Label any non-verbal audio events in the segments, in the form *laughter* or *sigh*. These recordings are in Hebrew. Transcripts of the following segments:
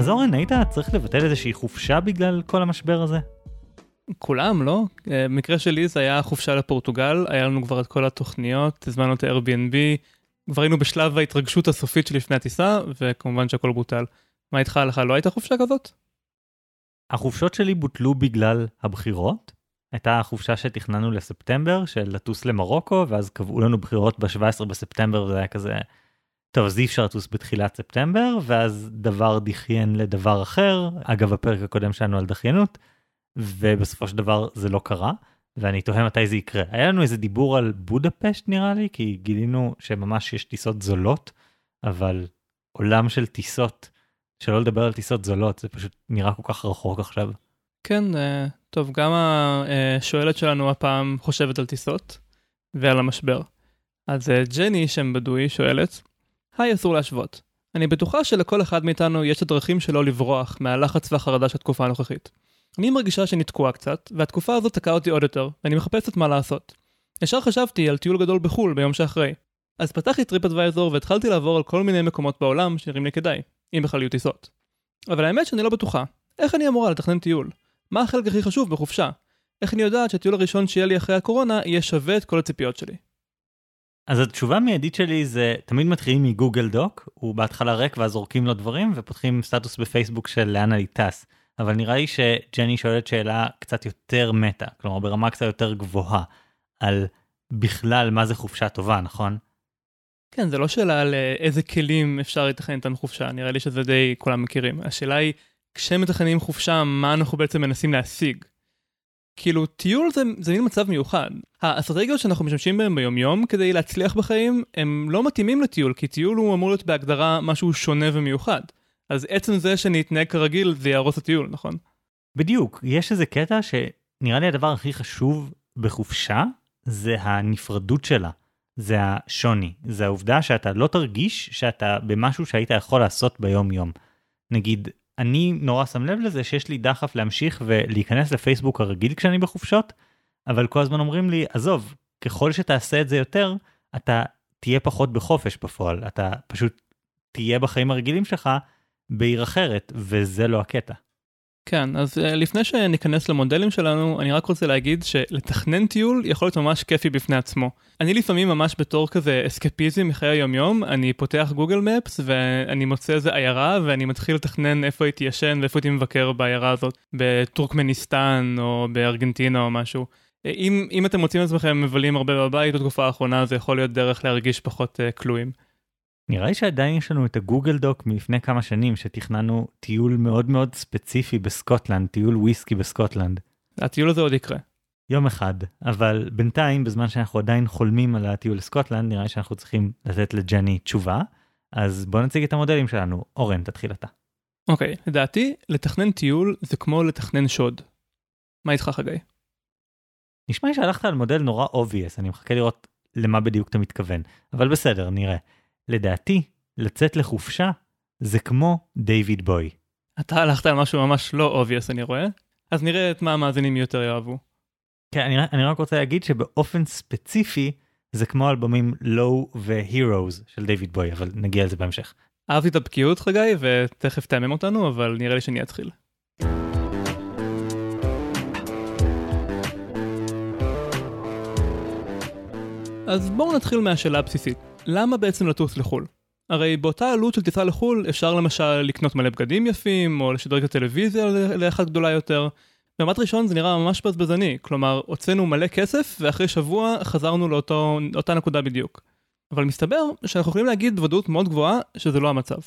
אז אורן, היית צריך לבטל איזושהי חופשה בגלל כל המשבר הזה? כולם, לא? אה, במקרה שלי זה היה חופשה לפורטוגל, היה לנו כבר את כל התוכניות, הזמנו את ה-Airbnb, כבר היינו בשלב ההתרגשות הסופית שלפני הטיסה, וכמובן שהכל בוטל. מה איתך, לך לא הייתה חופשה כזאת? החופשות שלי בוטלו בגלל הבחירות. הייתה חופשה שתכננו לספטמבר, של לטוס למרוקו, ואז קבעו לנו בחירות ב-17 בספטמבר, וזה היה כזה, טוב, אז אי אפשר לטוס בתחילת ספטמבר, ואז דבר דחיין לדבר אחר, אגב הפרק הקודם שלנו על דחיינות, ובסופו של דבר זה לא קרה, ואני תוהה מתי זה יקרה. היה לנו איזה דיבור על בודפשט נראה לי, כי גילינו שממש יש טיסות זולות, אבל עולם של טיסות, שלא לדבר על טיסות זולות, זה פשוט נראה כל כך רחוק עכשיו. כן, אה, טוב, גם השואלת שלנו הפעם חושבת על טיסות ועל המשבר. אז אה, ג'ני, שם בדוי, שואלת, היי, אסור להשוות. אני בטוחה שלכל אחד מאיתנו יש את הדרכים שלו לברוח מהלחץ והחרדה של התקופה הנוכחית. אני מרגישה שאני תקועה קצת, והתקופה הזאת תקעה אותי עוד יותר, ואני מחפשת מה לעשות. ישר חשבתי על טיול גדול בחו"ל ביום שאחרי. אז פתחתי TripAdvisor והתחלתי לעבור על כל מיני מקומות בעולם שנראים לי כדאי, אם בכלל יהיו טיסות. אבל האמת שאני לא בטוחה. איך אני אמורה לתכנן טיול? מה החלק הכי חשוב בחופשה? איך אני יודעת שהטיול הראשון שיהיה לי אחרי הקורונה יהיה שווה את כל הציפיות שלי? אז התשובה המיידית שלי זה תמיד מתחילים מגוגל דוק, הוא בהתחלה ריק ואז זורקים לו דברים ופותחים סטטוס בפייסבוק של לאן אני טס. אבל נראה לי שג'ני שואלת שאלה קצת יותר מטה, כלומר ברמה קצת יותר גבוהה, על בכלל מה זה חופשה טובה, נכון? כן, זה לא שאלה על אה, איזה כלים אפשר לתכנן איתם חופשה, נראה לי שזה די כולם מכירים. השאלה היא, כשמתכננים חופשה, מה אנחנו בעצם מנסים להשיג? כאילו, טיול זה, זה מין מצב מיוחד. האסטרטגיות שאנחנו משתמשים בהן ביומיום כדי להצליח בחיים, הם לא מתאימים לטיול, כי טיול הוא אמור להיות בהגדרה משהו שונה ומיוחד. אז עצם זה שאני אתנהג כרגיל זה יהרוס הטיול, נכון? בדיוק, יש איזה קטע שנראה לי הדבר הכי חשוב בחופשה, זה הנפרדות שלה. זה השוני, זה העובדה שאתה לא תרגיש שאתה במשהו שהיית יכול לעשות ביום יום. נגיד, אני נורא שם לב לזה שיש לי דחף להמשיך ולהיכנס לפייסבוק הרגיל כשאני בחופשות, אבל כל הזמן אומרים לי, עזוב, ככל שתעשה את זה יותר, אתה תהיה פחות בחופש בפועל, אתה פשוט תהיה בחיים הרגילים שלך בעיר אחרת, וזה לא הקטע. כן, אז uh, לפני שניכנס למודלים שלנו, אני רק רוצה להגיד שלתכנן טיול יכול להיות ממש כיפי בפני עצמו. אני לפעמים ממש בתור כזה אסקפיזם מחיי היומיום, אני פותח גוגל מפס ואני מוצא איזה עיירה ואני מתחיל לתכנן איפה הייתי ישן ואיפה הייתי מבקר בעיירה הזאת, בטורקמניסטן או בארגנטינה או משהו. אה, אם, אם אתם מוצאים את עצמכם מבלים הרבה בבית בתקופה האחרונה, זה יכול להיות דרך להרגיש פחות uh, כלואים. נראה לי שעדיין יש לנו את הגוגל דוק מלפני כמה שנים שתכננו טיול מאוד מאוד ספציפי בסקוטלנד, טיול וויסקי בסקוטלנד. הטיול הזה עוד יקרה. יום אחד, אבל בינתיים בזמן שאנחנו עדיין חולמים על הטיול לסקוטלנד נראה לי שאנחנו צריכים לתת לג'ני תשובה, אז בוא נציג את המודלים שלנו. אורן, תתחיל אתה. אוקיי, okay, לדעתי לתכנן טיול זה כמו לתכנן שוד. מה איתך חגי? נשמע לי שהלכת על מודל נורא obvious, אני מחכה לראות למה בדיוק אתה מתכוון, אבל בסדר, נראה. לדעתי, לצאת לחופשה זה כמו דיוויד בוי. אתה הלכת על משהו ממש לא obvious אני רואה, אז נראה את מה המאזינים יותר יאהבו. כן, אני, אני רק רוצה להגיד שבאופן ספציפי זה כמו אלבומים Low ו Heroes של דיוויד בוי, אבל נגיע לזה בהמשך. אהבתי את הבקיאות חגי ותכף תעמם אותנו, אבל נראה לי שאני אתחיל. אז בואו נתחיל מהשאלה הבסיסית. למה בעצם לטוס לחו"ל? הרי באותה עלות של טיסה לחו"ל אפשר למשל לקנות מלא בגדים יפים, או לשדרג את הטלוויזיה לאחת גדולה יותר. במבט ראשון זה נראה ממש בזבזני, כלומר הוצאנו מלא כסף ואחרי שבוע חזרנו לאותה נקודה בדיוק. אבל מסתבר שאנחנו יכולים להגיד בוודאות מאוד גבוהה שזה לא המצב.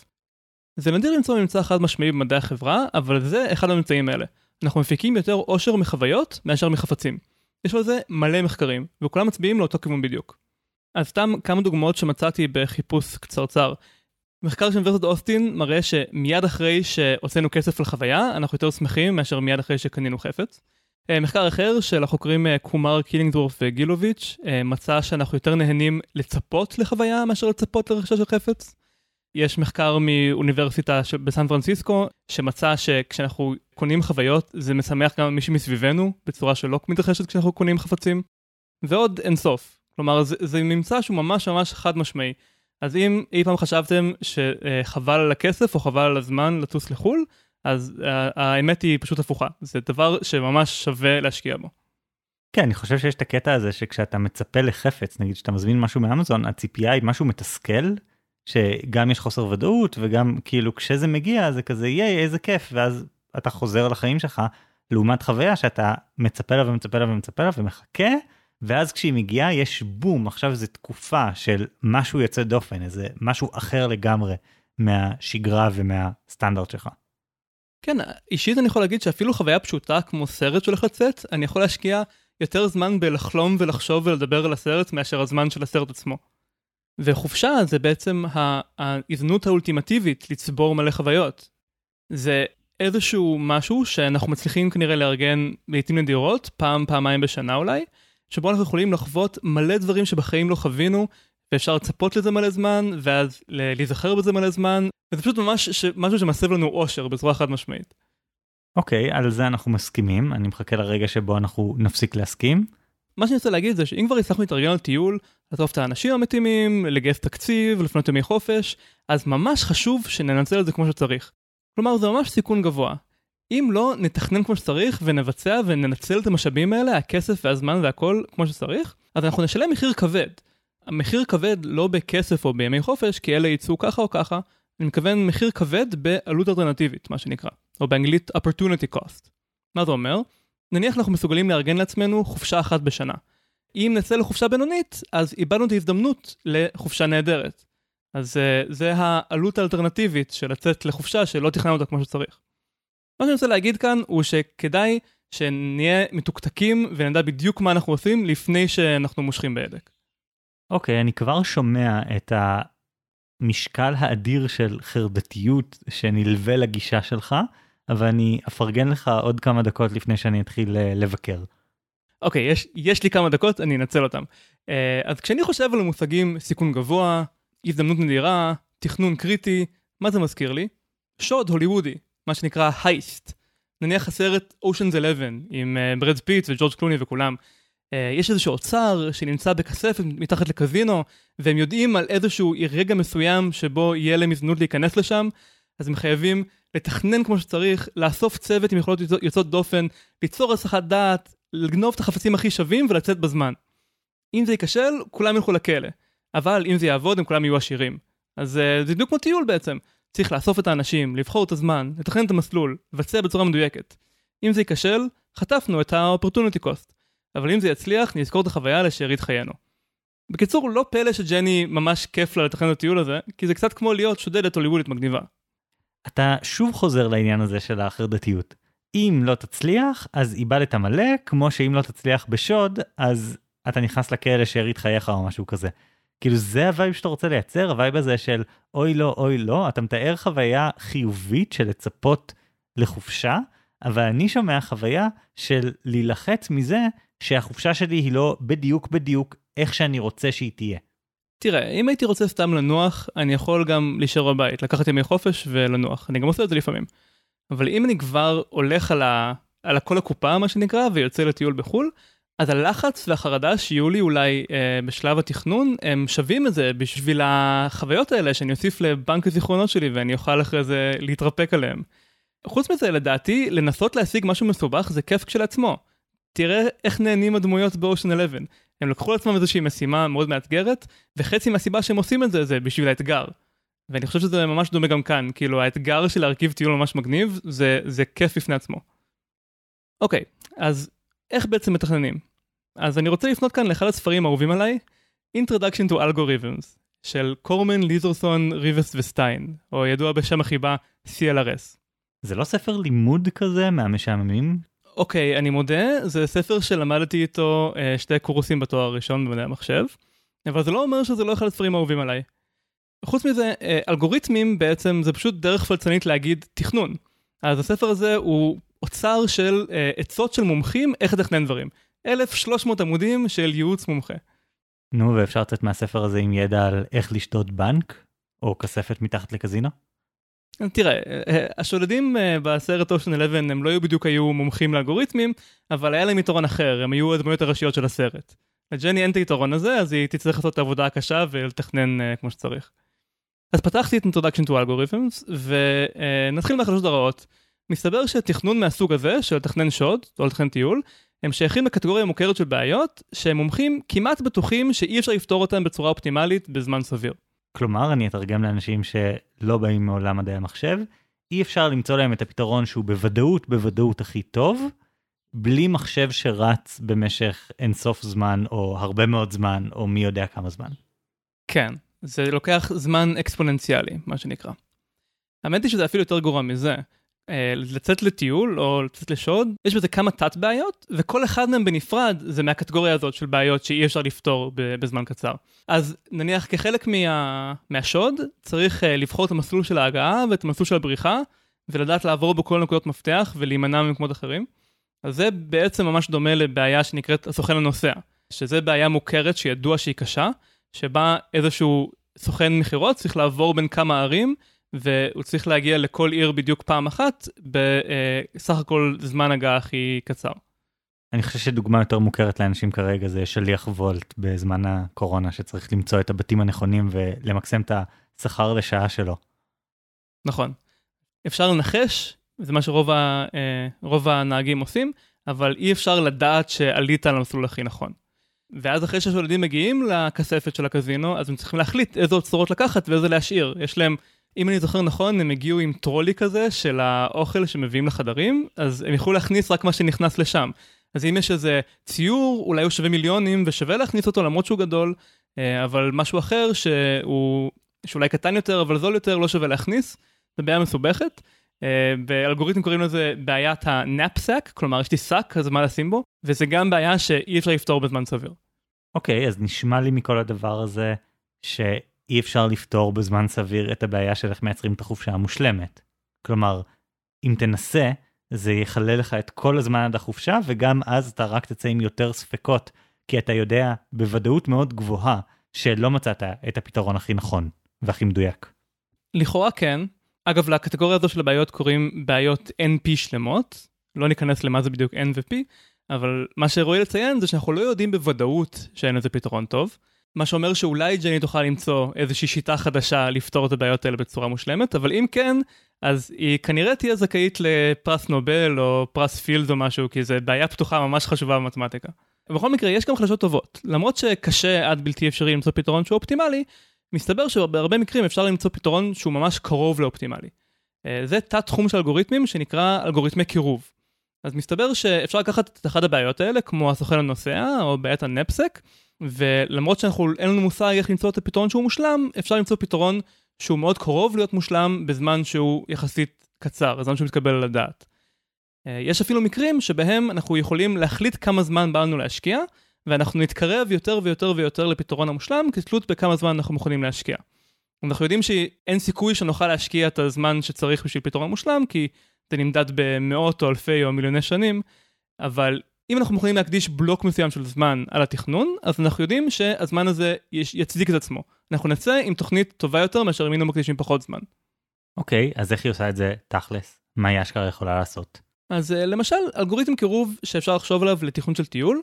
זה נדיר למצוא ממצא חד משמעי במדעי החברה, אבל זה אחד הממצאים האלה. אנחנו מפיקים יותר עושר מחוויות מאשר מחפצים. יש על זה מלא מחקרים, וכולם מצביעים לאותו כיוון בדיוק. אז סתם כמה דוגמאות שמצאתי בחיפוש קצרצר. מחקר של אוניברסיטת אוסטין מראה שמיד אחרי שהוצאנו כסף לחוויה, אנחנו יותר שמחים מאשר מיד אחרי שקנינו חפץ. אה, מחקר אחר של החוקרים אה, קומר קילינגדורף וגילוביץ' אה, מצא שאנחנו יותר נהנים לצפות לחוויה מאשר לצפות לרכישה של חפץ. יש מחקר מאוניברסיטה בסן פרנסיסקו שמצא שכשאנחנו קונים חוויות זה משמח גם מישהו מסביבנו בצורה שלא מתרחשת כשאנחנו קונים חפצים. ועוד אינסוף. כלומר זה, זה ממצא שהוא ממש ממש חד משמעי. אז אם אי פעם חשבתם שחבל על הכסף או חבל על הזמן לטוס לחו"ל, אז האמת היא פשוט הפוכה, זה דבר שממש שווה להשקיע בו. כן, אני חושב שיש את הקטע הזה שכשאתה מצפה לחפץ, נגיד שאתה מזמין משהו מאמזון, הציפייה היא משהו מתסכל, שגם יש חוסר ודאות וגם כאילו כשזה מגיע זה כזה ייי איזה כיף ואז אתה חוזר לחיים שלך לעומת חוויה שאתה מצפה לה ומצפה לה ומצפה לה ומחכה ואז כשהיא מגיעה יש בום עכשיו זה תקופה של משהו יוצא דופן איזה משהו אחר לגמרי מהשגרה ומהסטנדרט שלך. כן אישית אני יכול להגיד שאפילו חוויה פשוטה כמו סרט שהולך לצאת אני יכול להשקיע יותר זמן בלחלום ולחשוב ולדבר על הסרט מאשר הזמן של הסרט עצמו. וחופשה זה בעצם ההזדמנות האולטימטיבית לצבור מלא חוויות. זה איזשהו משהו שאנחנו מצליחים כנראה לארגן לעיתים נדירות, פעם, פעמיים בשנה אולי, שבו אנחנו יכולים לחוות מלא דברים שבחיים לא חווינו, ואפשר לצפות לזה מלא זמן, ואז להיזכר בזה מלא זמן, וזה פשוט ממש ש... משהו שמסב לנו אושר בצורה חד משמעית. אוקיי, okay, על זה אנחנו מסכימים, אני מחכה לרגע שבו אנחנו נפסיק להסכים. מה שאני רוצה להגיד זה שאם כבר הצלחנו להתארגן על טיול, לעטוף את האנשים המתאימים, לגייס תקציב, לפנות ימי חופש, אז ממש חשוב שננצל את זה כמו שצריך. כלומר זה ממש סיכון גבוה. אם לא נתכנן כמו שצריך ונבצע וננצל את המשאבים האלה, הכסף והזמן והכל כמו שצריך, אז אנחנו נשלם מחיר כבד. המחיר כבד לא בכסף או בימי חופש, כי אלה יצאו ככה או ככה, אני מתכוון מחיר כבד בעלות אלטרנטיבית, מה שנקרא, או באנגלית opportunity cost. מה זה אומר? נניח אנחנו מסוגלים לארגן לעצמנו חופשה אחת בשנה. אם נצא לחופשה בינונית, אז איבדנו את ההזדמנות לחופשה נהדרת. אז uh, זה העלות האלטרנטיבית של לצאת לחופשה שלא תכננו אותה כמו שצריך. מה שאני רוצה להגיד כאן הוא שכדאי שנהיה מתוקתקים ונדע בדיוק מה אנחנו עושים לפני שאנחנו מושכים בהדק. אוקיי, okay, אני כבר שומע את המשקל האדיר של חרדתיות שנלווה לגישה שלך, אבל אני אפרגן לך עוד כמה דקות לפני שאני אתחיל אה, לבקר. אוקיי, okay, יש, יש לי כמה דקות, אני אנצל אותם. Uh, אז כשאני חושב על המושגים סיכון גבוה, הזדמנות נדירה, תכנון קריטי, מה זה מזכיר לי? שוד הוליוודי, מה שנקרא heist. נניח הסרט Ocean's 11 עם ברד פיט וג'ורג' קלוני וכולם. אה, יש איזשהו אוצר שנמצא בכספת מתחת לקזינו, והם יודעים על איזשהו רגע מסוים שבו יהיה להם הזדמנות להיכנס לשם, אז הם חייבים לתכנן כמו שצריך, לאסוף צוות עם יכולות יוצאות דופן, ליצור הסחת דעת, לגנוב את החפצים הכי שווים ולצאת בזמן. אם זה ייכשל, כולם ילכו לכלא. אבל אם זה יעבוד, הם כולם יהיו עשירים. אז uh, זה בדיוק כמו טיול בעצם. צריך לאסוף את האנשים, לבחור את הזמן, לתכנן את המסלול, לבצע בצורה מדויקת. אם זה ייכשל, חטפנו את ה-opportunity cost. אבל אם זה יצליח, נזכור את החוויה לשארית חיינו. בקיצור, לא פלא שג'ני ממש כיף לה לתכנן את הטיול הזה, כי זה קצת כמו להיות שודדת הוליוודית מגניבה. אתה שוב חוזר לעניין הזה של החרדתיות. אם לא תצליח, אז איבדת מלא, כמו שאם לא תצליח בשוד, אז אתה נכנס לכלא שארית חייך או משהו כזה. כאילו זה ה vibe שאתה רוצה לייצר, ה vibe הזה של אוי לא, אוי לא, אתה מתאר חוויה חיובית של לצפות לחופשה, אבל אני שומע חוויה של להילחץ מזה שהחופשה שלי היא לא בדיוק בדיוק איך שאני רוצה שהיא תהיה. תראה, אם הייתי רוצה סתם לנוח, אני יכול גם להישאר בבית, לקחת ימי חופש ולנוח. אני גם עושה את זה לפעמים. אבל אם אני כבר הולך על, ה... על הכל הקופה, מה שנקרא, ויוצא לטיול בחו"ל, אז הלחץ והחרדה שיהיו לי אולי אה, בשלב התכנון, הם שווים את זה בשביל החוויות האלה שאני אוסיף לבנק הזיכרונות שלי ואני אוכל אחרי זה להתרפק עליהם. חוץ מזה, לדעתי, לנסות להשיג משהו מסובך זה כיף כשלעצמו. תראה איך נהנים הדמויות באושן 11. הם לקחו לעצמם איזושהי משימה מאוד מאתגרת, וחצי מהסיבה שהם עושים את זה זה בשביל האתגר. ואני חושב שזה ממש דומה גם כאן, כאילו האתגר של להרכיב טיול ממש מגניב, זה, זה כיף בפני עצמו. אוקיי, אז איך בעצם מתכננים? אז אני רוצה לפנות כאן לאחד הספרים האהובים עליי, Introduction to Algorithms, של קורמן, ליזרסון, ריבס וסטיין, או ידוע בשם החיבה CLRS. זה לא ספר לימוד כזה מהמשעממים? אוקיי, אני מודה, זה ספר שלמדתי איתו אה, שתי קורסים בתואר הראשון במדעי המחשב, אבל זה לא אומר שזה לא אחד הספרים האהובים עליי. חוץ מזה, אה, אלגוריתמים בעצם זה פשוט דרך פלצנית להגיד תכנון. אז הספר הזה הוא אוצר של אה, עצות של מומחים איך לתכנן דברים. 1,300 עמודים של ייעוץ מומחה. נו, ואפשר לצאת מהספר הזה עם ידע על איך לשדוד בנק? או כספת מתחת לקזינו? תראה, אה, השודדים אה, בסרט אושן 11 הם לא היו בדיוק היו מומחים לאלגוריתמים, אבל היה להם יתרון אחר, הם היו הדמויות הראשיות של הסרט. לג'ני אין את היתרון הזה, אז היא תצטרך לעשות את העבודה הקשה ולתכנן uh, כמו שצריך. אז פתחתי את Introduction to Algorithms, ונתחיל מהחדשות הרעות. מסתבר שתכנון מהסוג הזה, של לתכנן שוד, או לתכנן טיול, הם שייכים לקטגוריה מוכרת של בעיות, שהם מומחים כמעט בטוחים שאי אפשר לפתור אותם בצורה אופטימלית בזמן סביר. כלומר, אני אתרגם לאנשים שלא באים מעולם מדעי המחשב, אי אפשר למצוא להם את הפתרון שהוא בוודאות, בוודאות הכי טוב, בלי מחשב שרץ במשך אינסוף זמן, או הרבה מאוד זמן, או מי יודע כמה זמן. כן, זה לוקח זמן אקספוננציאלי, מה שנקרא. האמת היא שזה אפילו יותר גרוע מזה. אה, לצאת לטיול או לצאת לשוד, יש בזה כמה תת בעיות, וכל אחד מהם בנפרד זה מהקטגוריה הזאת של בעיות שאי אפשר לפתור בזמן קצר. אז נניח כחלק מה... מהשוד, צריך אה, לבחור את המסלול של ההגעה ואת המסלול של הבריחה, ולדעת לעבור בכל נקודות מפתח ולהימנע ממקומות אחרים. אז זה בעצם ממש דומה לבעיה שנקראת הסוכן הנוסע, שזה בעיה מוכרת שידוע שהיא קשה, שבה איזשהו סוכן מכירות צריך לעבור בין כמה ערים, והוא צריך להגיע לכל עיר בדיוק פעם אחת, בסך הכל זמן הגעה הכי קצר. אני חושב שדוגמה יותר מוכרת לאנשים כרגע זה שליח וולט בזמן הקורונה, שצריך למצוא את הבתים הנכונים ולמקסם את השכר לשעה שלו. נכון. אפשר לנחש, זה מה שרוב ה, אה, הנהגים עושים, אבל אי אפשר לדעת שעלית על המסלול הכי נכון. ואז אחרי שהשולדים מגיעים לכספת של הקזינו, אז הם צריכים להחליט איזה אוצרות לקחת ואיזה להשאיר. יש להם אם אני זוכר נכון, הם הגיעו עם טרולי כזה של האוכל שמביאים לחדרים, אז הם יכלו להכניס רק מה שנכנס לשם. אז אם יש איזה ציור, אולי הוא שווה מיליונים ושווה להכניס אותו למרות שהוא גדול, אה, אבל משהו אחר שהוא, שאולי קטן יותר אבל זול יותר, לא שווה להכניס, זו בעיה מסובכת. אה, באלגוריתם קוראים לזה בעיית הנאפסק, כלומר יש לי שק, אז מה לשים בו, וזה גם בעיה שאי אפשר לפתור בזמן סביר. אוקיי, okay, אז נשמע לי מכל הדבר הזה, ש... אי אפשר לפתור בזמן סביר את הבעיה של איך מייצרים את החופשה המושלמת. כלומר, אם תנסה, זה יכלה לך את כל הזמן עד החופשה, וגם אז אתה רק תצא עם יותר ספקות, כי אתה יודע בוודאות מאוד גבוהה שלא מצאת את הפתרון הכי נכון והכי מדויק. לכאורה כן. אגב, לקטגוריה הזו של הבעיות קוראים בעיות NP שלמות. לא ניכנס למה זה בדיוק N ו-P, אבל מה שראוי לציין זה שאנחנו לא יודעים בוודאות שאין לזה פתרון טוב. מה שאומר שאולי ג'ני תוכל למצוא איזושהי שיטה חדשה לפתור את הבעיות האלה בצורה מושלמת, אבל אם כן, אז היא כנראה תהיה זכאית לפרס נובל או פרס פילד או משהו, כי זו בעיה פתוחה ממש חשובה במתמטיקה. בכל מקרה, יש גם חדשות טובות. למרות שקשה עד בלתי אפשרי למצוא פתרון שהוא אופטימלי, מסתבר שבהרבה מקרים אפשר למצוא פתרון שהוא ממש קרוב לאופטימלי. אה, זה תת תחום של אלגוריתמים שנקרא אלגוריתמי קירוב. אז מסתבר שאפשר לקחת את אחת הבעיות האלה, כמו הסוכן הנוסע או בעיית הנפסק, ולמרות שאנחנו אין לנו מושג איך למצוא את הפתרון שהוא מושלם, אפשר למצוא פתרון שהוא מאוד קרוב להיות מושלם בזמן שהוא יחסית קצר, בזמן שהוא מתקבל על הדעת. אה, יש אפילו מקרים שבהם אנחנו יכולים להחליט כמה זמן בא לנו להשקיע, ואנחנו נתקרב יותר ויותר ויותר לפתרון המושלם, כתלות בכמה זמן אנחנו מוכנים להשקיע. אנחנו יודעים שאין סיכוי שנוכל להשקיע את הזמן שצריך בשביל פתרון מושלם, כי זה נמדד במאות או אלפי או מיליוני שנים, אבל אם אנחנו מוכנים להקדיש בלוק מסוים של זמן על התכנון, אז אנחנו יודעים שהזמן הזה יצדיק את עצמו. אנחנו נצא עם תוכנית טובה יותר מאשר אם היינו מקדישים פחות זמן. אוקיי, okay, אז איך היא עושה את זה תכלס? מה היא אשכרה יכולה לעשות? אז uh, למשל, אלגוריתם קירוב שאפשר לחשוב עליו לתכנון של טיול,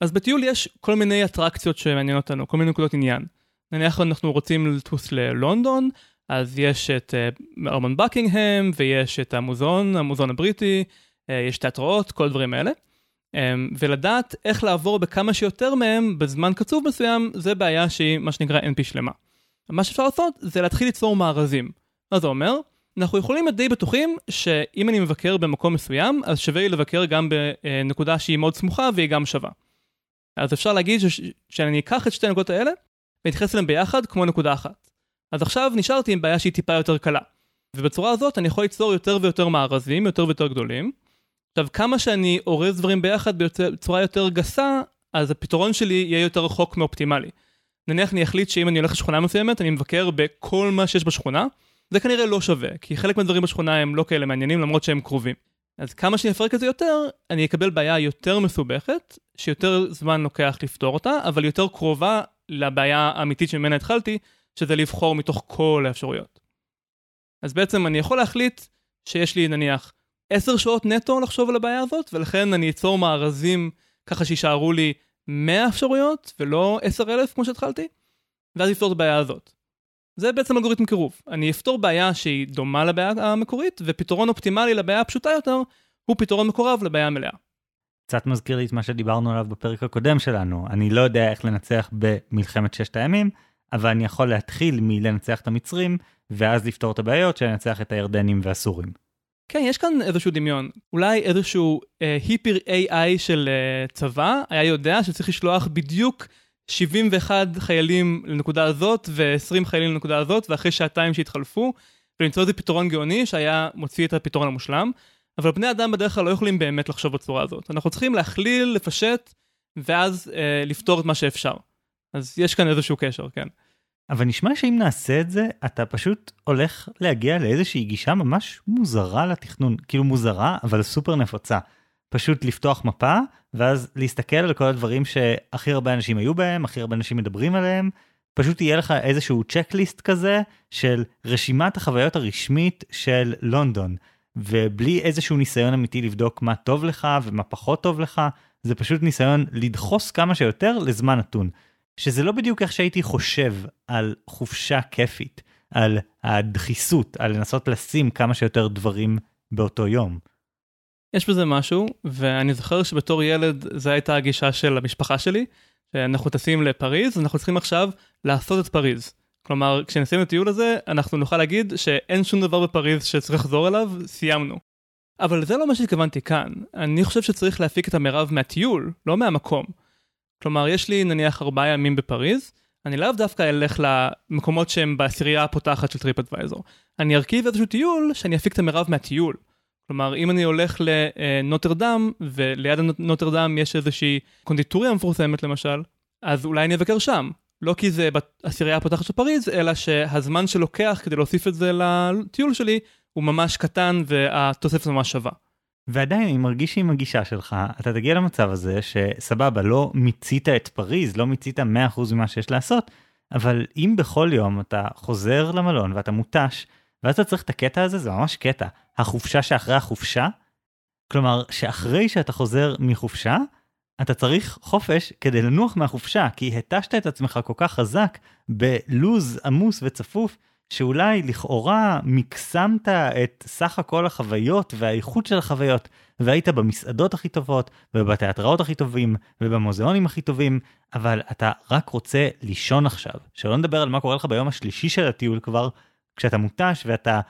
אז בטיול יש כל מיני אטרקציות שמעניינות אותנו, כל מיני נקודות עניין. נניח אנחנו רוצים לטוס ללונדון, אז יש את uh, ארמון בקינגהם, ויש את המוזיאון, המוזיאון הבריטי, uh, יש תיאטראות, כל הדברים האלה. אמ, ולדעת איך לעבור בכמה שיותר מהם בזמן קצוב מסוים, זה בעיה שהיא מה שנקרא NP שלמה. מה שאפשר לעשות זה להתחיל ליצור מארזים. מה זה אומר? אנחנו יכולים להיות די בטוחים שאם אני מבקר במקום מסוים, אז שווה לי לבקר גם בנקודה שהיא מאוד סמוכה והיא גם שווה. אז אפשר להגיד. שאני אקח את שתי הנקודות האלה ואתייחס אליהן ביחד כמו נקודה אחת. אז עכשיו נשארתי עם בעיה שהיא טיפה יותר קלה. ובצורה הזאת אני יכול ליצור יותר ויותר מארזים, יותר ויותר גדולים, עכשיו, כמה שאני אורז דברים ביחד בצורה יותר גסה, אז הפתרון שלי יהיה יותר רחוק מאופטימלי. נניח אני אחליט שאם אני הולך לשכונה מסוימת, אני מבקר בכל מה שיש בשכונה, זה כנראה לא שווה, כי חלק מהדברים בשכונה הם לא כאלה מעניינים למרות שהם קרובים. אז כמה שאני אפרק את זה יותר, אני אקבל בעיה יותר מסובכת, שיותר זמן לוקח לפתור אותה, אבל יותר קרובה לבעיה האמיתית שממנה התחלתי, שזה לבחור מתוך כל האפשרויות. אז בעצם אני יכול להחליט שיש לי נניח 10 שעות נטו לחשוב על הבעיה הזאת, ולכן אני אצור מארזים ככה שישארו לי 100 אפשרויות ולא 10,000 כמו שהתחלתי, ואז לפתור את הבעיה הזאת. זה בעצם אלגוריתם קירוב. אני אפתור בעיה שהיא דומה לבעיה המקורית, ופתרון אופטימלי לבעיה הפשוטה יותר, הוא פתרון מקורב לבעיה המלאה. קצת מזכיר לי את מה שדיברנו עליו בפרק הקודם שלנו. אני לא יודע איך לנצח במלחמת ששת הימים, אבל אני יכול להתחיל מלנצח את המצרים, ואז לפתור את הבעיות של לנצח את הירדנים והסורים. כן, יש כאן איזשהו דמיון. אולי איזשהו אה, היפר AI של אה, צבא היה יודע שצריך לשלוח בדיוק 71 חיילים לנקודה הזאת ו-20 חיילים לנקודה הזאת, ואחרי שעתיים שהתחלפו, ולמצוא איזה פתרון גאוני שהיה מוציא את הפתרון המושלם. אבל בני אדם בדרך כלל לא יכולים באמת לחשוב בצורה הזאת. אנחנו צריכים להכליל, לפשט, ואז אה, לפתור את מה שאפשר. אז יש כאן איזשהו קשר, כן. אבל נשמע שאם נעשה את זה, אתה פשוט הולך להגיע לאיזושהי גישה ממש מוזרה לתכנון. כאילו מוזרה, אבל סופר נפוצה. פשוט לפתוח מפה, ואז להסתכל על כל הדברים שהכי הרבה אנשים היו בהם, הכי הרבה אנשים מדברים עליהם. פשוט יהיה לך איזשהו צ'קליסט כזה של רשימת החוויות הרשמית של לונדון. ובלי איזשהו ניסיון אמיתי לבדוק מה טוב לך ומה פחות טוב לך, זה פשוט ניסיון לדחוס כמה שיותר לזמן נתון. שזה לא בדיוק איך שהייתי חושב על חופשה כיפית, על הדחיסות, על לנסות לשים כמה שיותר דברים באותו יום. יש בזה משהו, ואני זוכר שבתור ילד זו הייתה הגישה של המשפחה שלי, שאנחנו טסים לפריז, אנחנו צריכים עכשיו לעשות את פריז. כלומר, כשנסיים את הטיול הזה, אנחנו נוכל להגיד שאין שום דבר בפריז שצריך לחזור אליו, סיימנו. אבל זה לא מה שהתכוונתי כאן. אני חושב שצריך להפיק את המרב מהטיול, לא מהמקום. כלומר, יש לי נניח ארבעה ימים בפריז, אני לאו דווקא אלך למקומות שהם בעשירייה הפותחת של TripAdvisor. אני ארכיב איזשהו טיול שאני אפיק את המרב מהטיול. כלומר, אם אני הולך לנוטרדם, וליד נוטרדם יש איזושהי קונדיטוריה מפורסמת למשל, אז אולי אני אבקר שם. לא כי זה בעשירייה הפותחת של פריז, אלא שהזמן שלוקח כדי להוסיף את זה לטיול שלי הוא ממש קטן והתוספת ממש שווה. ועדיין אני מרגיש שעם הגישה שלך אתה תגיע למצב הזה שסבבה לא מיצית את פריז לא מיצית 100% ממה שיש לעשות אבל אם בכל יום אתה חוזר למלון ואתה מותש ואז אתה צריך את הקטע הזה זה ממש קטע החופשה שאחרי החופשה. כלומר שאחרי שאתה חוזר מחופשה אתה צריך חופש כדי לנוח מהחופשה, כי התשת את עצמך כל כך חזק בלוז עמוס וצפוף, שאולי לכאורה מקסמת את סך הכל החוויות והאיכות של החוויות, והיית במסעדות הכי טובות, ובתיאטראות הכי טובים, ובמוזיאונים הכי טובים, אבל אתה רק רוצה לישון עכשיו. שלא נדבר על מה קורה לך ביום השלישי של הטיול כבר, כשאתה מותש ואתה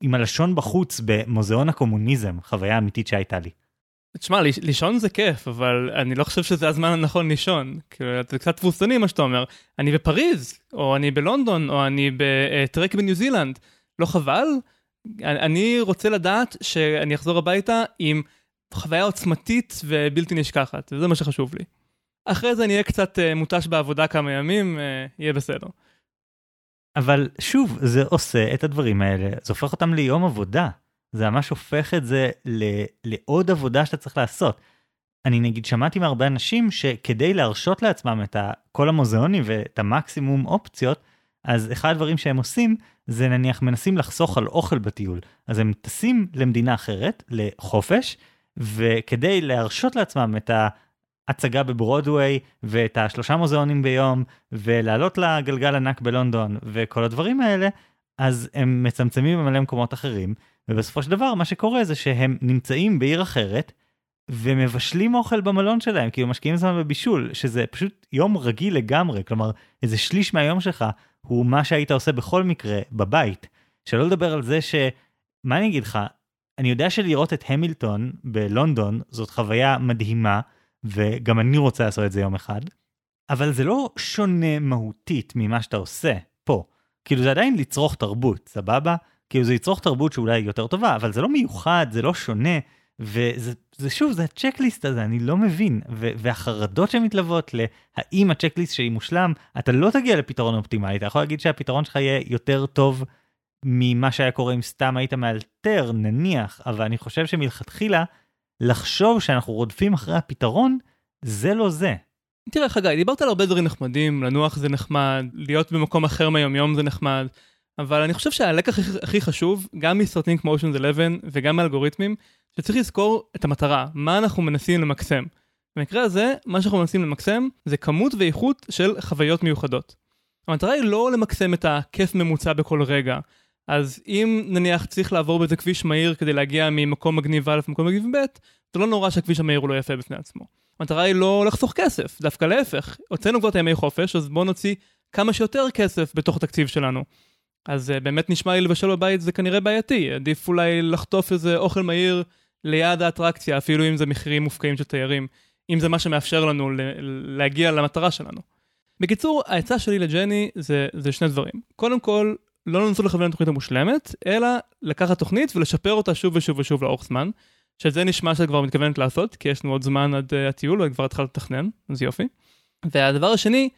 עם הלשון בחוץ במוזיאון הקומוניזם, חוויה אמיתית שהייתה לי. תשמע, לישון זה כיף, אבל אני לא חושב שזה הזמן הנכון לישון. כאילו, זה קצת תבוסתני מה שאתה אומר. אני בפריז, או אני בלונדון, או אני בטרק בניו זילנד. לא חבל? אני רוצה לדעת שאני אחזור הביתה עם חוויה עוצמתית ובלתי נשכחת, וזה מה שחשוב לי. אחרי זה אני אהיה קצת uh, מותש בעבודה כמה ימים, uh, יהיה בסדר. אבל שוב, זה עושה את הדברים האלה, זה הופך אותם ליום עבודה. זה ממש הופך את זה ל, לעוד עבודה שאתה צריך לעשות. אני נגיד שמעתי מהרבה אנשים שכדי להרשות לעצמם את כל המוזיאונים ואת המקסימום אופציות, אז אחד הדברים שהם עושים זה נניח מנסים לחסוך על אוכל בטיול. אז הם טסים למדינה אחרת, לחופש, וכדי להרשות לעצמם את ההצגה בברודוויי ואת השלושה מוזיאונים ביום, ולעלות לגלגל ענק בלונדון וכל הדברים האלה, אז הם מצמצמים במלא מקומות אחרים, ובסופו של דבר מה שקורה זה שהם נמצאים בעיר אחרת ומבשלים אוכל במלון שלהם כאילו משקיעים זמן בבישול שזה פשוט יום רגיל לגמרי. כלומר איזה שליש מהיום שלך הוא מה שהיית עושה בכל מקרה בבית. שלא לדבר על זה שמה אני אגיד לך? אני יודע שלראות את המילטון בלונדון זאת חוויה מדהימה וגם אני רוצה לעשות את זה יום אחד אבל זה לא שונה מהותית ממה שאתה עושה פה. כאילו זה עדיין לצרוך תרבות סבבה כאילו זה יצרוך תרבות שאולי יותר טובה, אבל זה לא מיוחד, זה לא שונה, וזה זה שוב, זה הצ'קליסט הזה, אני לא מבין. ו- והחרדות שמתלוות להאם הצ'קליסט שלי מושלם, אתה לא תגיע לפתרון אופטימלי, אתה יכול להגיד שהפתרון שלך יהיה יותר טוב ממה שהיה קורה אם סתם היית מאלתר, נניח, אבל אני חושב שמלכתחילה, לחשוב שאנחנו רודפים אחרי הפתרון, זה לא זה. תראה חגי, דיברת על הרבה דברים נחמדים, לנוח זה נחמד, להיות במקום אחר מהיומיום זה נחמד. אבל אני חושב שהלקח הכי, הכי חשוב, גם מסרטים כמו Ocean's 11 וגם מאלגוריתמים, שצריך לזכור את המטרה, מה אנחנו מנסים למקסם. במקרה הזה, מה שאנחנו מנסים למקסם זה כמות ואיכות של חוויות מיוחדות. המטרה היא לא למקסם את הכיף ממוצע בכל רגע. אז אם נניח צריך לעבור באיזה כביש מהיר כדי להגיע ממקום מגניב א' למקום מגניב ב', זה לא נורא שהכביש המהיר הוא לא יפה בפני עצמו. המטרה היא לא לחסוך כסף, דווקא להפך. הוצאנו כבר את הימי חופש, אז בואו נוציא כמה שיותר כסף בתוך התקציב שלנו. אז uh, באמת נשמע לי לבשל בבית זה כנראה בעייתי, עדיף אולי לחטוף איזה אוכל מהיר ליד האטרקציה, אפילו אם זה מחירים מופקעים של תיירים, אם זה מה שמאפשר לנו להגיע למטרה שלנו. בקיצור, העצה שלי לג'ני זה, זה שני דברים. קודם כל, לא לנסות לכוון לתוכנית המושלמת, אלא לקחת תוכנית ולשפר אותה שוב ושוב ושוב לאורך זמן, שזה נשמע שאת כבר מתכוונת לעשות, כי יש לנו עוד זמן עד uh, הטיול וכבר התחלת לתכנן, אז יופי. והדבר השני,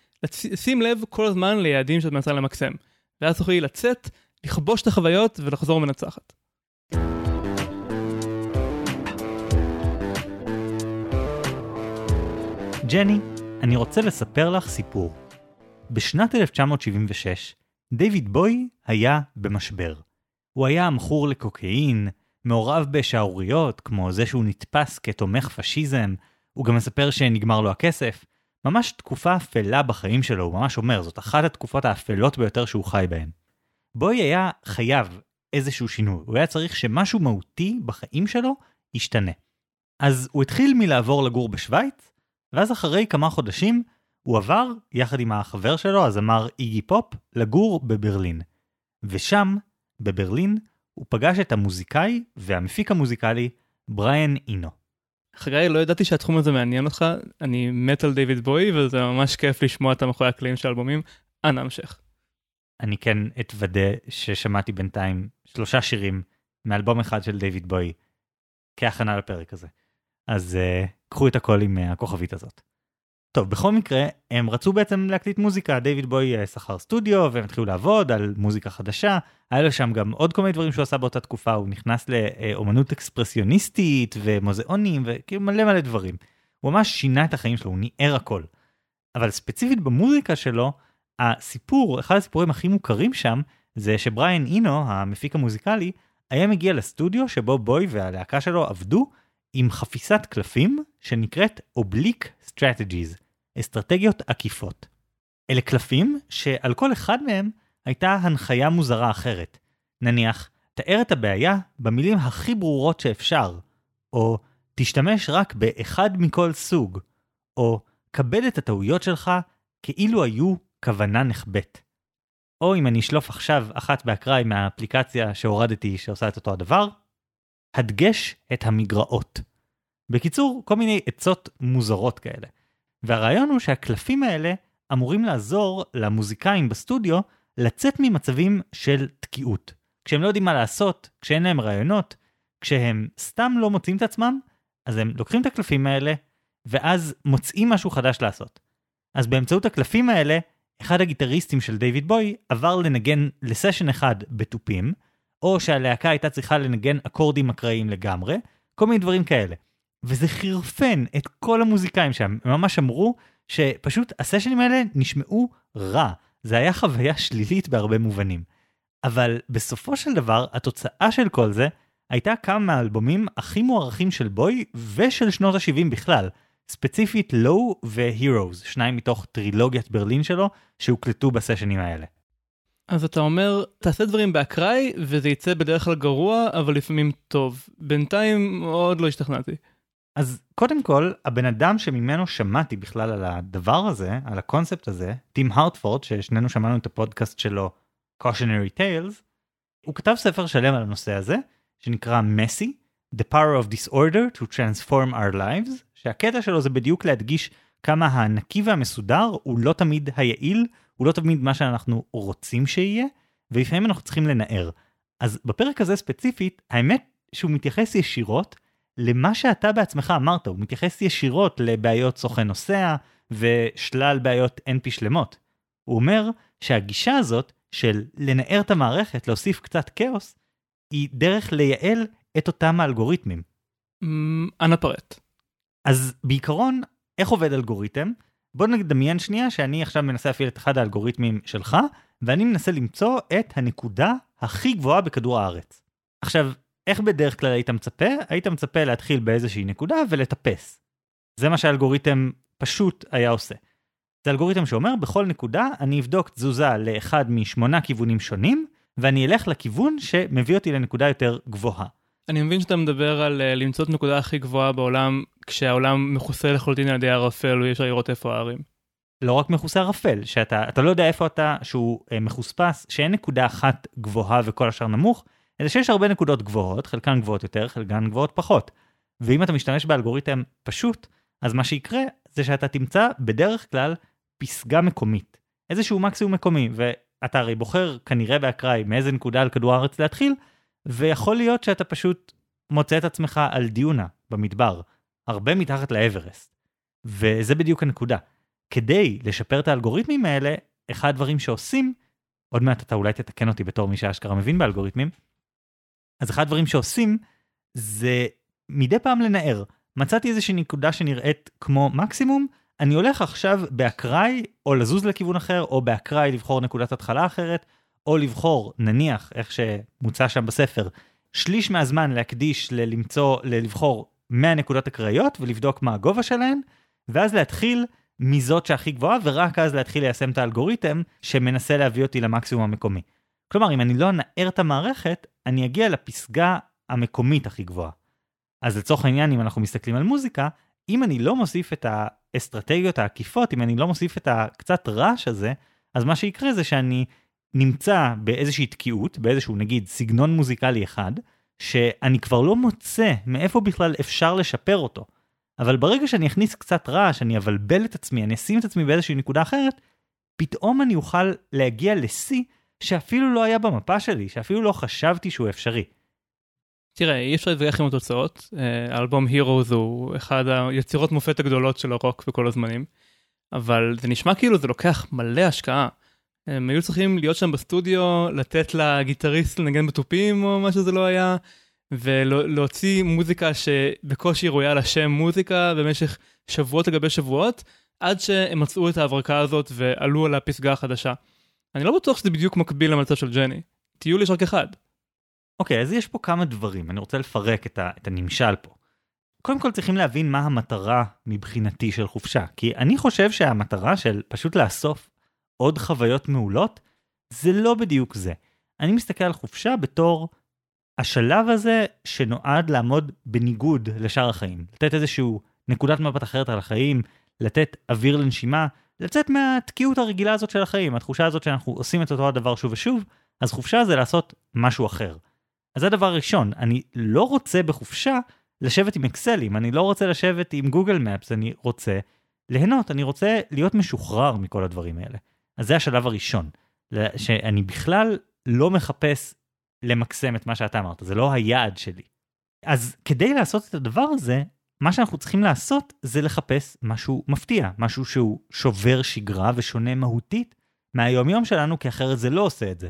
שים לב כל הזמן ליעדים שאת מנסה למקסם. ואז תוכלי לצאת, לכבוש את החוויות ולחזור מנצחת. ג'ני, אני רוצה לספר לך סיפור. בשנת 1976, דיוויד בוי היה במשבר. הוא היה מכור לקוקאין, מעורב בשערוריות, כמו זה שהוא נתפס כתומך פשיזם, הוא גם מספר שנגמר לו הכסף. ממש תקופה אפלה בחיים שלו, הוא ממש אומר, זאת אחת התקופות האפלות ביותר שהוא חי בהן. בוי היה חייב איזשהו שינוי, הוא היה צריך שמשהו מהותי בחיים שלו ישתנה. אז הוא התחיל מלעבור לגור בשוויץ, ואז אחרי כמה חודשים הוא עבר, יחד עם החבר שלו, הזמר איגי פופ, לגור בברלין. ושם, בברלין, הוא פגש את המוזיקאי והמפיק המוזיקלי בריאן אינו. חגי, לא ידעתי שהתחום הזה מעניין אותך, אני מת על דיוויד בוי וזה ממש כיף לשמוע את המאחורי הקלעים של האלבומים. אנא המשך. אני כן אתוודה ששמעתי בינתיים שלושה שירים מאלבום אחד של דיוויד בוי כהכנה לפרק הזה. אז uh, קחו את הכל עם uh, הכוכבית הזאת. טוב, בכל מקרה, הם רצו בעצם להקליט מוזיקה, דיוויד בוי אה, שכר סטודיו, והם התחילו לעבוד על מוזיקה חדשה. היה לו שם גם עוד כל מיני דברים שהוא עשה באותה תקופה, הוא נכנס לאומנות אקספרסיוניסטית ומוזיאונים וכאילו מלא מלא דברים. הוא ממש שינה את החיים שלו, הוא ניער הכל. אבל ספציפית במוזיקה שלו, הסיפור, אחד הסיפורים הכי מוכרים שם, זה שבריאן אינו, המפיק המוזיקלי, היה מגיע לסטודיו שבו בוי והלהקה שלו עבדו עם חפיסת קלפים שנקראת Oblique Strategies, אסטרטגיות עקיפות. אלה קלפים שעל כל אחד מהם הייתה הנחיה מוזרה אחרת. נניח, תאר את הבעיה במילים הכי ברורות שאפשר, או תשתמש רק באחד מכל סוג, או קבל את הטעויות שלך כאילו היו כוונה נחבאת. או אם אני אשלוף עכשיו אחת באקראי מהאפליקציה שהורדתי שעושה את אותו הדבר, הדגש את המגרעות. בקיצור, כל מיני עצות מוזרות כאלה. והרעיון הוא שהקלפים האלה אמורים לעזור למוזיקאים בסטודיו לצאת ממצבים של תקיעות. כשהם לא יודעים מה לעשות, כשאין להם רעיונות, כשהם סתם לא מוצאים את עצמם, אז הם לוקחים את הקלפים האלה, ואז מוצאים משהו חדש לעשות. אז באמצעות הקלפים האלה, אחד הגיטריסטים של דיוויד בוי עבר לנגן לסשן אחד בתופים, או שהלהקה הייתה צריכה לנגן אקורדים אקראיים לגמרי, כל מיני דברים כאלה. וזה חירפן את כל המוזיקאים שם, הם ממש אמרו שפשוט הסשנים האלה נשמעו רע, זה היה חוויה שלילית בהרבה מובנים. אבל בסופו של דבר, התוצאה של כל זה הייתה כמה מהאלבומים הכי מוערכים של בוי ושל שנות ה-70 בכלל. ספציפית לואו והירוז, שניים מתוך טרילוגיית ברלין שלו, שהוקלטו בסשנים האלה. אז אתה אומר, תעשה דברים באקראי וזה יצא בדרך כלל גרוע, אבל לפעמים טוב. בינתיים עוד לא השתכנעתי. אז קודם כל, הבן אדם שממנו שמעתי בכלל על הדבר הזה, על הקונספט הזה, טים הרטפורד, ששנינו שמענו את הפודקאסט שלו, Cautionary Tales, הוא כתב ספר שלם על הנושא הזה, שנקרא Messy, The Power of Disorder to Transform Our Lives, שהקטע שלו זה בדיוק להדגיש כמה הנקי והמסודר הוא לא תמיד היעיל, הוא לא תמיד מה שאנחנו רוצים שיהיה, ולפעמים אנחנו צריכים לנער. אז בפרק הזה ספציפית, האמת שהוא מתייחס ישירות למה שאתה בעצמך אמרת, הוא מתייחס ישירות לבעיות סוכן נוסע ושלל בעיות NP שלמות. הוא אומר שהגישה הזאת של לנער את המערכת, להוסיף קצת כאוס, היא דרך לייעל את אותם האלגוריתמים. אנא פרט. אז בעיקרון, איך עובד אלגוריתם? בוא נדמיין שנייה שאני עכשיו מנסה להפעיל את אחד האלגוריתמים שלך, ואני מנסה למצוא את הנקודה הכי גבוהה בכדור הארץ. עכשיו, איך בדרך כלל היית מצפה? היית מצפה להתחיל באיזושהי נקודה ולטפס. זה מה שהאלגוריתם פשוט היה עושה. זה אלגוריתם שאומר, בכל נקודה אני אבדוק תזוזה לאחד משמונה כיוונים שונים, ואני אלך לכיוון שמביא אותי לנקודה יותר גבוהה. אני מבין שאתה מדבר על uh, למצוא את הנקודה הכי גבוהה בעולם, כשהעולם מכוסה לחלוטין על ידי ערפל, ואי אפשר לראות איפה הערים. לא רק מכוסה ערפל, שאתה לא יודע איפה אתה, שהוא uh, מחוספס, שאין נקודה אחת גבוהה וכל השאר נמוך, אלא שיש הרבה נקודות גבוהות, חלקן גבוהות יותר, חלקן גבוהות פחות. ואם אתה משתמש באלגוריתם פשוט, אז מה שיקרה זה שאתה תמצא בדרך כלל פסגה מקומית, איזשהו מקסימום מקומי, ואתה הרי בוחר כנראה באקראי מאיזה נקודה על כדור הארץ להתחיל, ויכול להיות שאתה פשוט מוצא את עצמך על דיונה במדבר, הרבה מתחת לאברסט. וזה בדיוק הנקודה. כדי לשפר את האלגוריתמים האלה, אחד הדברים שעושים, עוד מעט אתה אולי תתקן אותי בתור מי שאשכרה מבין באלגוריתמים, אז אחד הדברים שעושים זה מדי פעם לנער. מצאתי איזושהי נקודה שנראית כמו מקסימום, אני הולך עכשיו באקראי או לזוז לכיוון אחר, או באקראי לבחור נקודת התחלה אחרת, או לבחור, נניח, איך שמוצע שם בספר, שליש מהזמן להקדיש ללמצוא, לבחור 100 נקודות אקראיות ולבדוק מה הגובה שלהן, ואז להתחיל מזאת שהכי גבוהה, ורק אז להתחיל ליישם את האלגוריתם שמנסה להביא אותי למקסימום המקומי. כלומר, אם אני לא אנער את המערכת, אני אגיע לפסגה המקומית הכי גבוהה. אז לצורך העניין, אם אנחנו מסתכלים על מוזיקה, אם אני לא מוסיף את האסטרטגיות העקיפות, אם אני לא מוסיף את הקצת רעש הזה, אז מה שיקרה זה שאני נמצא באיזושהי תקיעות, באיזשהו נגיד סגנון מוזיקלי אחד, שאני כבר לא מוצא מאיפה בכלל אפשר לשפר אותו. אבל ברגע שאני אכניס קצת רעש, אני אבלבל את עצמי, אני אשים את עצמי באיזושהי נקודה אחרת, פתאום אני אוכל להגיע לשיא שאפילו לא היה במפה שלי, שאפילו לא חשבתי שהוא אפשרי. תראה, אי אפשר להתווכח עם התוצאות. אה, האלבום הירוז הוא אחד היצירות מופת הגדולות של הרוק בכל הזמנים, אבל זה נשמע כאילו זה לוקח מלא השקעה. הם היו צריכים להיות שם בסטודיו, לתת לגיטריסט לנגן בתופים או מה שזה לא היה, ולהוציא מוזיקה שבקושי ראויה לשם מוזיקה במשך שבועות לגבי שבועות, עד שהם מצאו את ההברקה הזאת ועלו על הפסגה החדשה. אני לא בטוח שזה בדיוק מקביל למצב של ג'ני. טיול יש רק אחד. אוקיי, okay, אז יש פה כמה דברים, אני רוצה לפרק את, ה, את הנמשל פה. קודם כל צריכים להבין מה המטרה מבחינתי של חופשה, כי אני חושב שהמטרה של פשוט לאסוף עוד חוויות מעולות, זה לא בדיוק זה. אני מסתכל על חופשה בתור השלב הזה שנועד לעמוד בניגוד לשאר החיים. לתת איזשהו נקודת מבט אחרת על החיים, לתת אוויר לנשימה, לצאת מהתקיעות הרגילה הזאת של החיים, התחושה הזאת שאנחנו עושים את אותו הדבר שוב ושוב, אז חופשה זה לעשות משהו אחר. אז זה דבר ראשון, אני לא רוצה בחופשה לשבת עם אקסלים, אני לא רוצה לשבת עם גוגל מפס, אני רוצה ליהנות, אני רוצה להיות משוחרר מכל הדברים האלה. אז זה השלב הראשון, שאני בכלל לא מחפש למקסם את מה שאתה אמרת, זה לא היעד שלי. אז כדי לעשות את הדבר הזה, מה שאנחנו צריכים לעשות זה לחפש משהו מפתיע, משהו שהוא שובר שגרה ושונה מהותית מהיומיום שלנו, כי אחרת זה לא עושה את זה.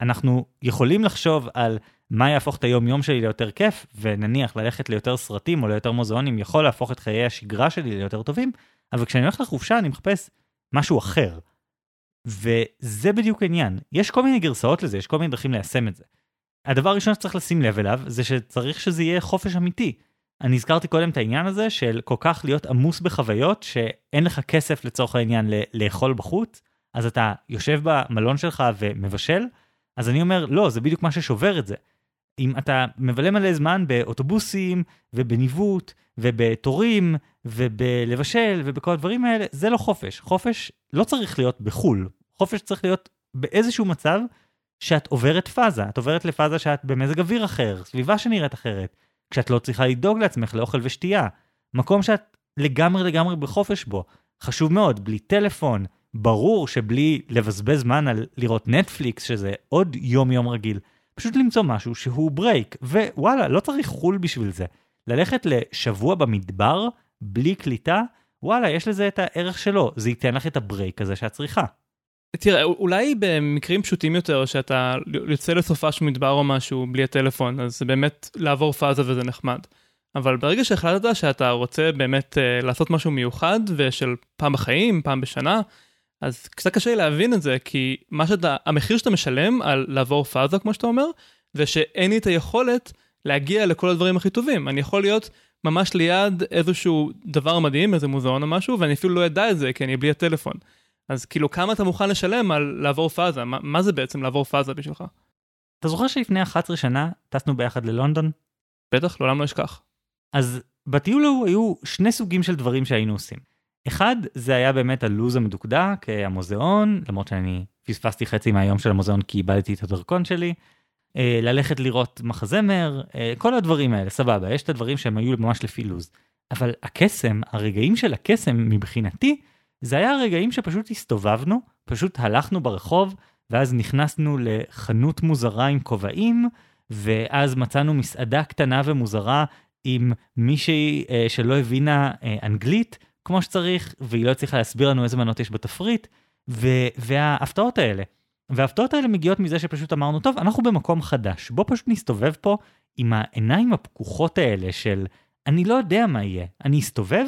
אנחנו יכולים לחשוב על מה יהפוך את היומיום שלי ליותר כיף, ונניח ללכת ליותר סרטים או ליותר מוזיאונים יכול להפוך את חיי השגרה שלי ליותר טובים, אבל כשאני הולך לחופשה אני מחפש משהו אחר. וזה בדיוק העניין. יש כל מיני גרסאות לזה, יש כל מיני דרכים ליישם את זה. הדבר הראשון שצריך לשים לב אליו, זה שצריך שזה יהיה חופש אמיתי. אני הזכרתי קודם את העניין הזה של כל כך להיות עמוס בחוויות, שאין לך כסף לצורך העניין לאכול בחוץ, אז אתה יושב במלון שלך ומבשל, אז אני אומר, לא, זה בדיוק מה ששובר את זה. אם אתה מבלה מלא זמן באוטובוסים ובניווט ובתורים ובלבשל ובכל הדברים האלה, זה לא חופש. חופש לא צריך להיות בחו"ל, חופש צריך להיות באיזשהו מצב שאת עוברת פאזה, את עוברת לפאזה שאת במזג אוויר אחר, סביבה שנראית אחרת, כשאת לא צריכה לדאוג לעצמך לאוכל ושתייה, מקום שאת לגמרי לגמרי בחופש בו. חשוב מאוד, בלי טלפון, ברור שבלי לבזבז זמן על לראות נטפליקס, שזה עוד יום יום רגיל, פשוט למצוא משהו שהוא break, ווואלה, לא צריך חו"ל בשביל זה. ללכת לשבוע במדבר, בלי קליטה, וואלה, יש לזה את הערך שלו, זה ייתן לך את הברייק הזה שאת צריכה. תראה, אולי במקרים פשוטים יותר, שאתה יוצא לסופה של מדבר או משהו בלי הטלפון, אז זה באמת לעבור פאזה וזה נחמד. אבל ברגע שהחלטת שאתה רוצה באמת uh, לעשות משהו מיוחד, ושל פעם בחיים, פעם בשנה, אז קצת קשה לי להבין את זה, כי מה שאתה, המחיר שאתה משלם על לעבור פאזה, כמו שאתה אומר, זה שאין לי את היכולת להגיע לכל הדברים הכי טובים. אני יכול להיות ממש ליד איזשהו דבר מדהים, איזה מוזיאון או משהו, ואני אפילו לא אדע את זה, כי אני בלי הטלפון. אז כאילו, כמה אתה מוכן לשלם על לעבור פאזה? מה, מה זה בעצם לעבור פאזה בשבילך? אתה זוכר שלפני 11 שנה טסנו ביחד ללונדון? בטח, לעולם לא אשכח. אז בטיול ההוא היו שני סוגים של דברים שהיינו עושים. אחד, זה היה באמת הלו"ז המדוקדק, אה, המוזיאון, למרות שאני פספסתי חצי מהיום של המוזיאון כי איבדתי את הדרכון שלי. אה, ללכת לראות מחזמר, אה, כל הדברים האלה, סבבה, יש את הדברים שהם היו ממש לפי לו"ז. אבל הקסם, הרגעים של הקסם מבחינתי, זה היה הרגעים שפשוט הסתובבנו, פשוט הלכנו ברחוב, ואז נכנסנו לחנות מוזרה עם כובעים, ואז מצאנו מסעדה קטנה ומוזרה עם מישהי אה, שלא הבינה אה, אנגלית כמו שצריך, והיא לא הצליחה להסביר לנו איזה מנות יש בתפריט, ו- וההפתעות האלה. וההפתעות האלה מגיעות מזה שפשוט אמרנו, טוב, אנחנו במקום חדש, בוא פשוט נסתובב פה עם העיניים הפקוחות האלה של אני לא יודע מה יהיה, אני אסתובב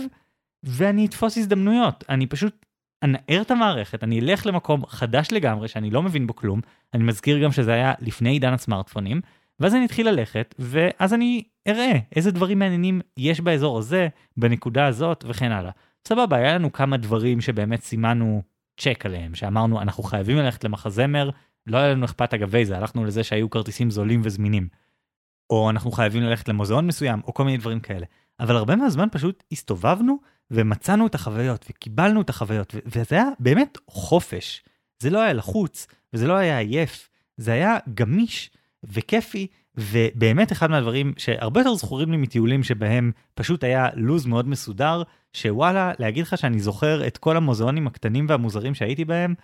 ואני אתפוס הזדמנויות, אני פשוט אנער את המערכת, אני אלך למקום חדש לגמרי שאני לא מבין בו כלום, אני מזכיר גם שזה היה לפני עידן הסמארטפונים, ואז אני אתחיל ללכת, ואז אני אראה איזה דברים מעניינים יש באזור הזה, בנקודה הזאת וכן הלאה. סבבה, היה לנו כמה דברים שבאמת סימנו צ'ק עליהם, שאמרנו אנחנו חייבים ללכת למחזמר, לא היה לנו אכפת אגבי זה, הלכנו לזה שהיו כרטיסים זולים וזמינים. או אנחנו חייבים ללכת למוזיאון מסוים, או כל מיני דברים כאלה. אבל הרבה מהזמן פשוט הסתובבנו ומצאנו את החוויות וקיבלנו את החוויות, וזה היה באמת חופש. זה לא היה לחוץ, וזה לא היה עייף, זה היה גמיש וכיפי, ובאמת אחד מהדברים שהרבה יותר זכורים לי מטיולים שבהם פשוט היה לוז מאוד מסודר, שוואלה, להגיד לך שאני זוכר את כל המוזיאונים הקטנים והמוזרים שהייתי בהם?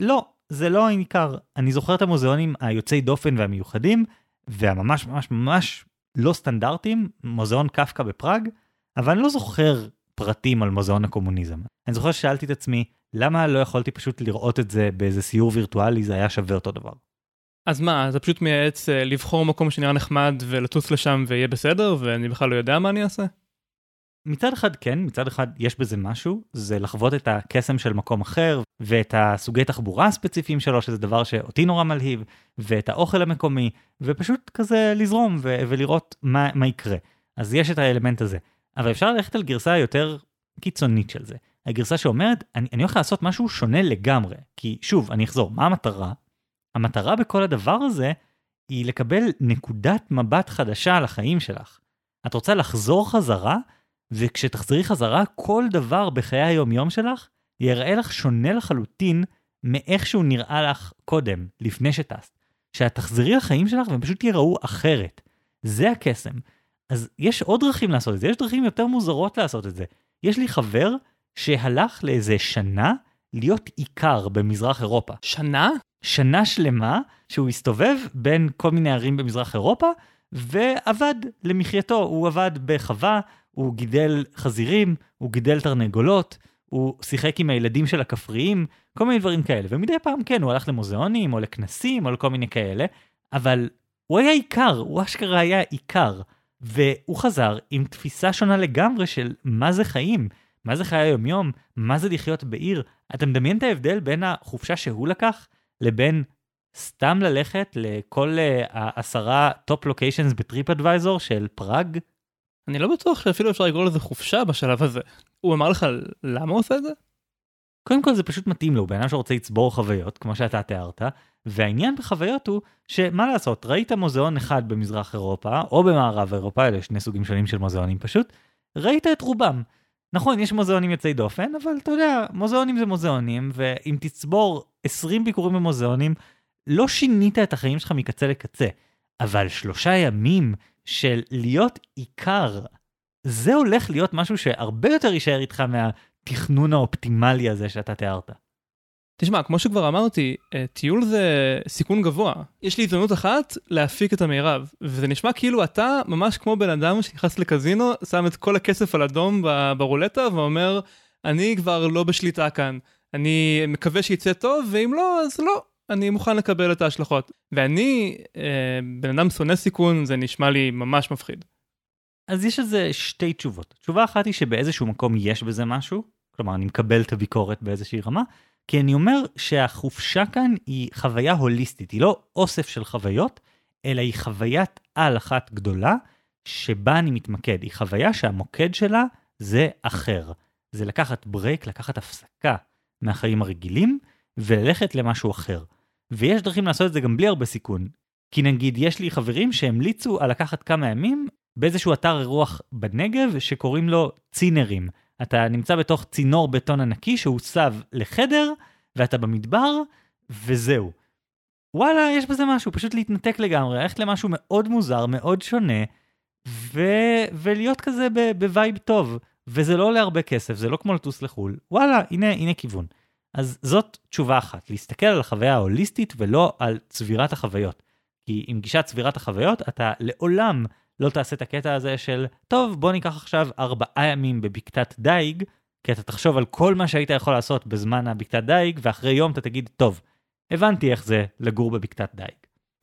לא, זה לא העיקר. אני זוכר את המוזיאונים היוצאי דופן והמיוחדים, והממש ממש ממש לא סטנדרטיים, מוזיאון קפקא בפראג, אבל אני לא זוכר פרטים על מוזיאון הקומוניזם. אני זוכר ששאלתי את עצמי, למה לא יכולתי פשוט לראות את זה באיזה סיור וירטואלי, זה היה שווה אותו דבר. אז מה, אתה פשוט מייעץ אה, לבחור מקום שנראה נחמד ולטוס לשם ויהיה בסדר, ואני בכלל לא יודע מה אני אעשה? מצד אחד כן, מצד אחד יש בזה משהו, זה לחוות את הקסם של מקום אחר, ואת הסוגי תחבורה הספציפיים שלו, שזה דבר שאותי נורא מלהיב, ואת האוכל המקומי, ופשוט כזה לזרום ו- ולראות מה, מה יקרה. אז יש את האלמנט הזה. אבל אפשר ללכת על גרסה יותר קיצונית של זה. הגרסה שאומרת, אני, אני הולך לעשות משהו שונה לגמרי. כי שוב, אני אחזור, מה המטרה? המטרה בכל הדבר הזה היא לקבל נקודת מבט חדשה על החיים שלך. את רוצה לחזור חזרה, וכשתחזרי חזרה, כל דבר בחיי היומיום שלך יראה לך שונה לחלוטין מאיך שהוא נראה לך קודם, לפני שטסת. שאת תחזרי לחיים שלך והם פשוט ייראו אחרת. זה הקסם. אז יש עוד דרכים לעשות את זה, יש דרכים יותר מוזרות לעשות את זה. יש לי חבר שהלך לאיזה שנה להיות עיקר במזרח אירופה. שנה? שנה שלמה שהוא הסתובב בין כל מיני ערים במזרח אירופה ועבד למחייתו. הוא עבד בחווה, הוא גידל חזירים, הוא גידל תרנגולות, הוא שיחק עם הילדים של הכפריים, כל מיני דברים כאלה. ומדי פעם כן, הוא הלך למוזיאונים או לכנסים או לכל מיני כאלה, אבל הוא היה עיקר, הוא אשכרה היה עיקר. והוא חזר עם תפיסה שונה לגמרי של מה זה חיים, מה זה חיי היומיום, מה זה לחיות בעיר. אתה מדמיין את ההבדל בין החופשה שהוא לקח לבין סתם ללכת לכל uh, העשרה top locations ב TripAdvisor של פראג? אני לא בטוח שאפילו אפשר לקרוא לזה חופשה בשלב הזה. הוא אמר לך למה הוא עושה את זה? קודם כל זה פשוט מתאים לו, בן אדם שרוצה לצבור חוויות, כמו שאתה תיארת, והעניין בחוויות הוא שמה לעשות, ראית מוזיאון אחד במזרח אירופה, או במערב אירופה, אלה שני סוגים שונים של מוזיאונים פשוט, ראית את רובם. נכון, יש מוזיאונים יוצאי דופן, אבל אתה יודע, מוזיאונים זה מוזיאונים, ואם תצבור 20 ביקורים במוזיאונים, לא שינית את החיים שלך מקצה לקצה. אבל שלושה ימים של להיות עיקר, זה הולך להיות משהו שהרבה יותר יישאר איתך מהתכנון האופטימלי הזה שאתה תיארת. תשמע, כמו שכבר אמרתי, אה, טיול זה סיכון גבוה. יש לי הזדמנות אחת להפיק את המירב, וזה נשמע כאילו אתה ממש כמו בן אדם שנכנס לקזינו, שם את כל הכסף על אדום ברולטה ואומר, אני כבר לא בשליטה כאן. אני מקווה שיצא טוב, ואם לא, אז לא. אני מוכן לקבל את ההשלכות. ואני, אה, בן אדם שונא סיכון, זה נשמע לי ממש מפחיד. אז יש לזה שתי תשובות. תשובה אחת היא שבאיזשהו מקום יש בזה משהו, כלומר אני מקבל את הביקורת באיזושהי רמה, כי אני אומר שהחופשה כאן היא חוויה הוליסטית, היא לא אוסף של חוויות, אלא היא חוויית על אחת גדולה, שבה אני מתמקד, היא חוויה שהמוקד שלה זה אחר. זה לקחת ברייק, לקחת הפסקה מהחיים הרגילים וללכת למשהו אחר. ויש דרכים לעשות את זה גם בלי הרבה סיכון. כי נגיד, יש לי חברים שהמליצו על לקחת כמה ימים באיזשהו אתר אירוח בנגב שקוראים לו צינרים. אתה נמצא בתוך צינור בטון ענקי שהוסב לחדר, ואתה במדבר, וזהו. וואלה, יש בזה משהו, פשוט להתנתק לגמרי, ללכת למשהו מאוד מוזר, מאוד שונה, ו... ולהיות כזה ב vibe טוב. וזה לא עולה הרבה כסף, זה לא כמו לטוס לחו"ל. וואלה, הנה, הנה כיוון. אז זאת תשובה אחת, להסתכל על החוויה ההוליסטית ולא על צבירת החוויות. כי עם גישת צבירת החוויות, אתה לעולם לא תעשה את הקטע הזה של, טוב, בוא ניקח עכשיו ארבעה ימים בבקתת דייג, כי אתה תחשוב על כל מה שהיית יכול לעשות בזמן הבקתת דייג, ואחרי יום אתה תגיד, טוב, הבנתי איך זה לגור בבקתת דייג.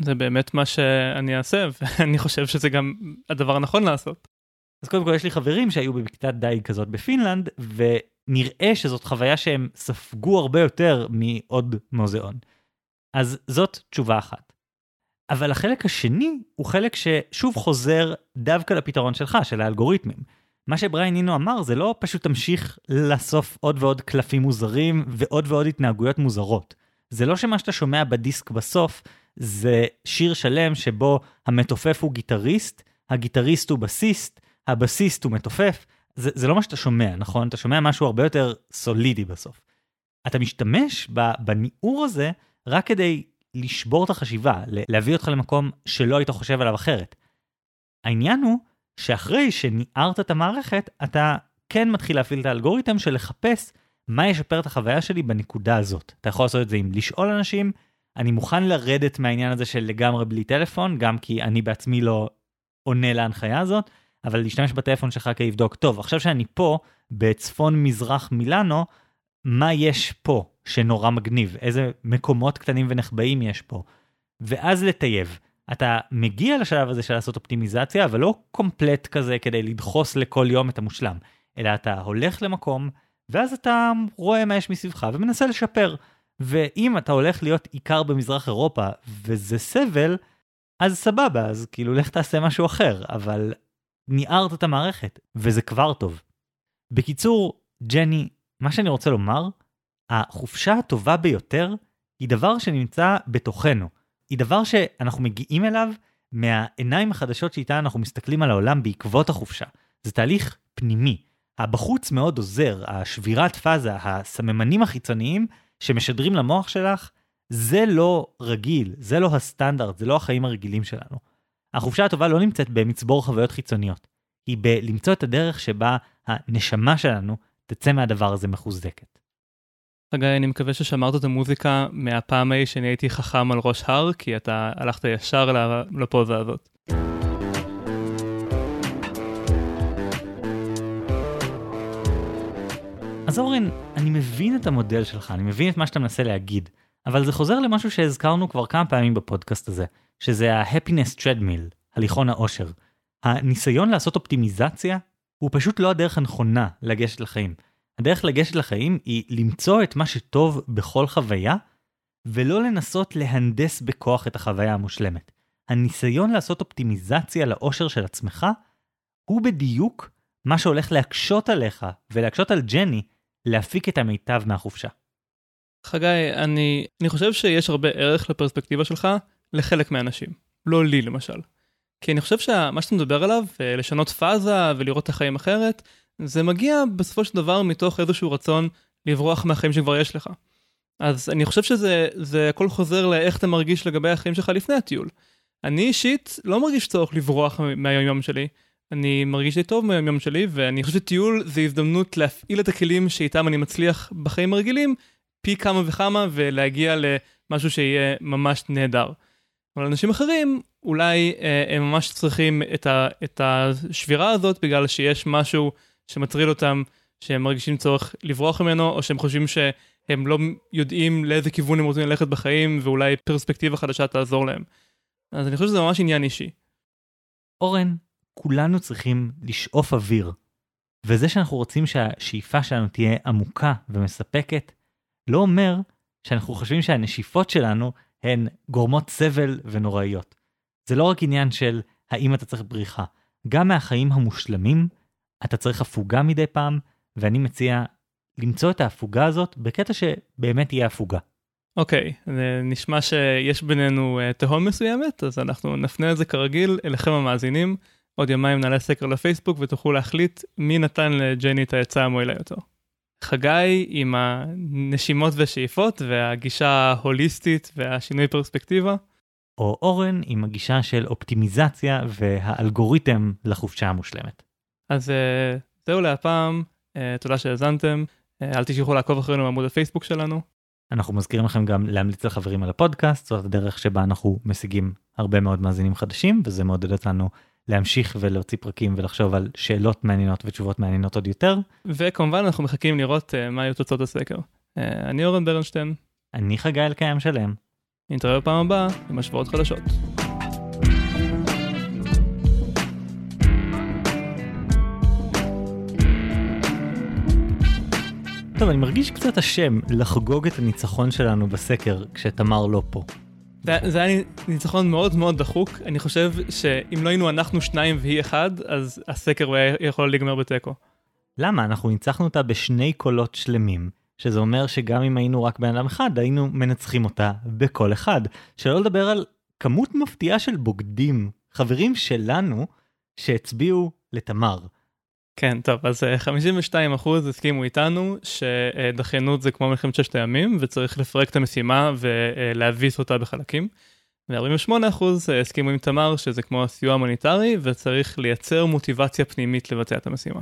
זה באמת מה שאני אעשה, ואני חושב שזה גם הדבר הנכון לעשות. אז קודם כל יש לי חברים שהיו בבקתת דייג כזאת בפינלנד, ונראה שזאת חוויה שהם ספגו הרבה יותר מעוד מוזיאון. אז זאת תשובה אחת. אבל החלק השני הוא חלק ששוב חוזר דווקא לפתרון שלך, של האלגוריתמים. מה שבריאן אינו אמר זה לא פשוט תמשיך לאסוף עוד ועוד קלפים מוזרים ועוד ועוד התנהגויות מוזרות. זה לא שמה שאתה שומע בדיסק בסוף זה שיר שלם שבו המתופף הוא גיטריסט, הגיטריסט הוא בסיסט, הבסיסט הוא מתופף. זה, זה לא מה שאתה שומע, נכון? אתה שומע משהו הרבה יותר סולידי בסוף. אתה משתמש בניעור הזה רק כדי לשבור את החשיבה, להביא אותך למקום שלא היית חושב עליו אחרת. העניין הוא שאחרי שניערת את המערכת, אתה כן מתחיל להפעיל את האלגוריתם של לחפש מה ישפר את החוויה שלי בנקודה הזאת. אתה יכול לעשות את זה עם לשאול אנשים, אני מוכן לרדת מהעניין הזה של לגמרי בלי טלפון, גם כי אני בעצמי לא עונה להנחיה הזאת, אבל להשתמש בטלפון שלך כדי לבדוק, טוב, עכשיו שאני פה, בצפון מזרח מילאנו, מה יש פה שנורא מגניב? איזה מקומות קטנים ונחבאים יש פה? ואז לטייב. אתה מגיע לשלב הזה של לעשות אופטימיזציה, אבל לא קומפלט כזה כדי לדחוס לכל יום את המושלם, אלא אתה הולך למקום, ואז אתה רואה מה יש מסביבך ומנסה לשפר. ואם אתה הולך להיות עיקר במזרח אירופה וזה סבל, אז סבבה, אז כאילו לך תעשה משהו אחר, אבל ניערת את המערכת, וזה כבר טוב. בקיצור, ג'ני, מה שאני רוצה לומר, החופשה הטובה ביותר היא דבר שנמצא בתוכנו. היא דבר שאנחנו מגיעים אליו מהעיניים החדשות שאיתן אנחנו מסתכלים על העולם בעקבות החופשה. זה תהליך פנימי. הבחוץ מאוד עוזר, השבירת פאזה, הסממנים החיצוניים שמשדרים למוח שלך, זה לא רגיל, זה לא הסטנדרט, זה לא החיים הרגילים שלנו. החופשה הטובה לא נמצאת במצבור חוויות חיצוניות, היא בלמצוא את הדרך שבה הנשמה שלנו תצא מהדבר הזה מחוזקת. חגי, אני מקווה ששמרת את המוזיקה מהפעם ההיא שאני הייתי חכם על ראש הר, כי אתה הלכת ישר לפוזה הזאת. אז אורן, אני מבין את המודל שלך, אני מבין את מה שאתה מנסה להגיד, אבל זה חוזר למשהו שהזכרנו כבר כמה פעמים בפודקאסט הזה, שזה ה-happiness treadmill, הליכון האושר. הניסיון לעשות אופטימיזציה הוא פשוט לא הדרך הנכונה לגשת לחיים. הדרך לגשת לחיים היא למצוא את מה שטוב בכל חוויה, ולא לנסות להנדס בכוח את החוויה המושלמת. הניסיון לעשות אופטימיזציה לאושר של עצמך, הוא בדיוק מה שהולך להקשות עליך ולהקשות על ג'ני להפיק את המיטב מהחופשה. חגי, אני, אני חושב שיש הרבה ערך לפרספקטיבה שלך לחלק מהאנשים, לא לי למשל. כי אני חושב שמה שאתה מדבר עליו, אה, לשנות פאזה ולראות את החיים אחרת, זה מגיע בסופו של דבר מתוך איזשהו רצון לברוח מהחיים שכבר יש לך. אז אני חושב שזה הכל חוזר לאיך אתה מרגיש לגבי החיים שלך לפני הטיול. אני אישית לא מרגיש צורך לברוח מהיום יום שלי, אני מרגיש לי טוב מהיום יום שלי, ואני חושב שטיול זה הזדמנות להפעיל את הכלים שאיתם אני מצליח בחיים הרגילים, פי כמה וכמה, ולהגיע למשהו שיהיה ממש נהדר. אבל אנשים אחרים, אולי אה, הם ממש צריכים את, ה, את השבירה הזאת בגלל שיש משהו שמטריד אותם, שהם מרגישים צורך לברוח ממנו, או שהם חושבים שהם לא יודעים לאיזה כיוון הם רוצים ללכת בחיים, ואולי פרספקטיבה חדשה תעזור להם. אז אני חושב שזה ממש עניין אישי. אורן, כולנו צריכים לשאוף אוויר. וזה שאנחנו רוצים שהשאיפה שלנו תהיה עמוקה ומספקת, לא אומר שאנחנו חושבים שהנשיפות שלנו הן גורמות סבל ונוראיות. זה לא רק עניין של האם אתה צריך בריחה. גם מהחיים המושלמים, אתה צריך הפוגה מדי פעם, ואני מציע למצוא את ההפוגה הזאת בקטע שבאמת יהיה הפוגה. אוקיי, okay, נשמע שיש בינינו uh, תהום מסוימת, אז אנחנו נפנה את זה כרגיל אליכם המאזינים. עוד יומיים נעלה סקר לפייסבוק ותוכלו להחליט מי נתן לג'ני את העצה המועילה יותר. חגי עם הנשימות ושאיפות והגישה ההוליסטית והשינוי פרספקטיבה. או אורן עם הגישה של אופטימיזציה והאלגוריתם לחופשה המושלמת. אז uh, זהו להפעם, uh, תודה שהאזנתם, uh, אל תשכחו לעקוב אחרינו בעמוד הפייסבוק שלנו. אנחנו מזכירים לכם גם להמליץ לחברים על הפודקאסט, זאת הדרך שבה אנחנו משיגים הרבה מאוד מאזינים חדשים, וזה מעודד אותנו להמשיך ולהוציא פרקים ולחשוב על שאלות מעניינות ותשובות מעניינות עוד יותר. וכמובן אנחנו מחכים לראות uh, מה היו תוצאות הסקר. Uh, אני אורן ברנשטיין. אני חגי אלקיים שלם. נתראה בפעם הבאה עם השוואות חדשות. טוב, אני מרגיש קצת אשם לחגוג את הניצחון שלנו בסקר כשתמר לא פה. זה היה ניצחון מאוד מאוד דחוק, אני חושב שאם לא היינו אנחנו שניים והיא אחד, אז הסקר היה יכול להיגמר בתיקו. למה? אנחנו ניצחנו אותה בשני קולות שלמים, שזה אומר שגם אם היינו רק בן אדם אחד, היינו מנצחים אותה בקול אחד. שלא לדבר על כמות מפתיעה של בוגדים, חברים שלנו, שהצביעו לתמר. כן, טוב, אז 52 אה, אחוז הסכימו איתנו שדחיינות זה כמו מלחמת ששת הימים וצריך לפרק את המשימה ולהביס אותה בחלקים. ו-48 אחוז אה, הסכימו עם תמר שזה כמו סיוע מוניטרי וצריך לייצר מוטיבציה פנימית לבצע את המשימה.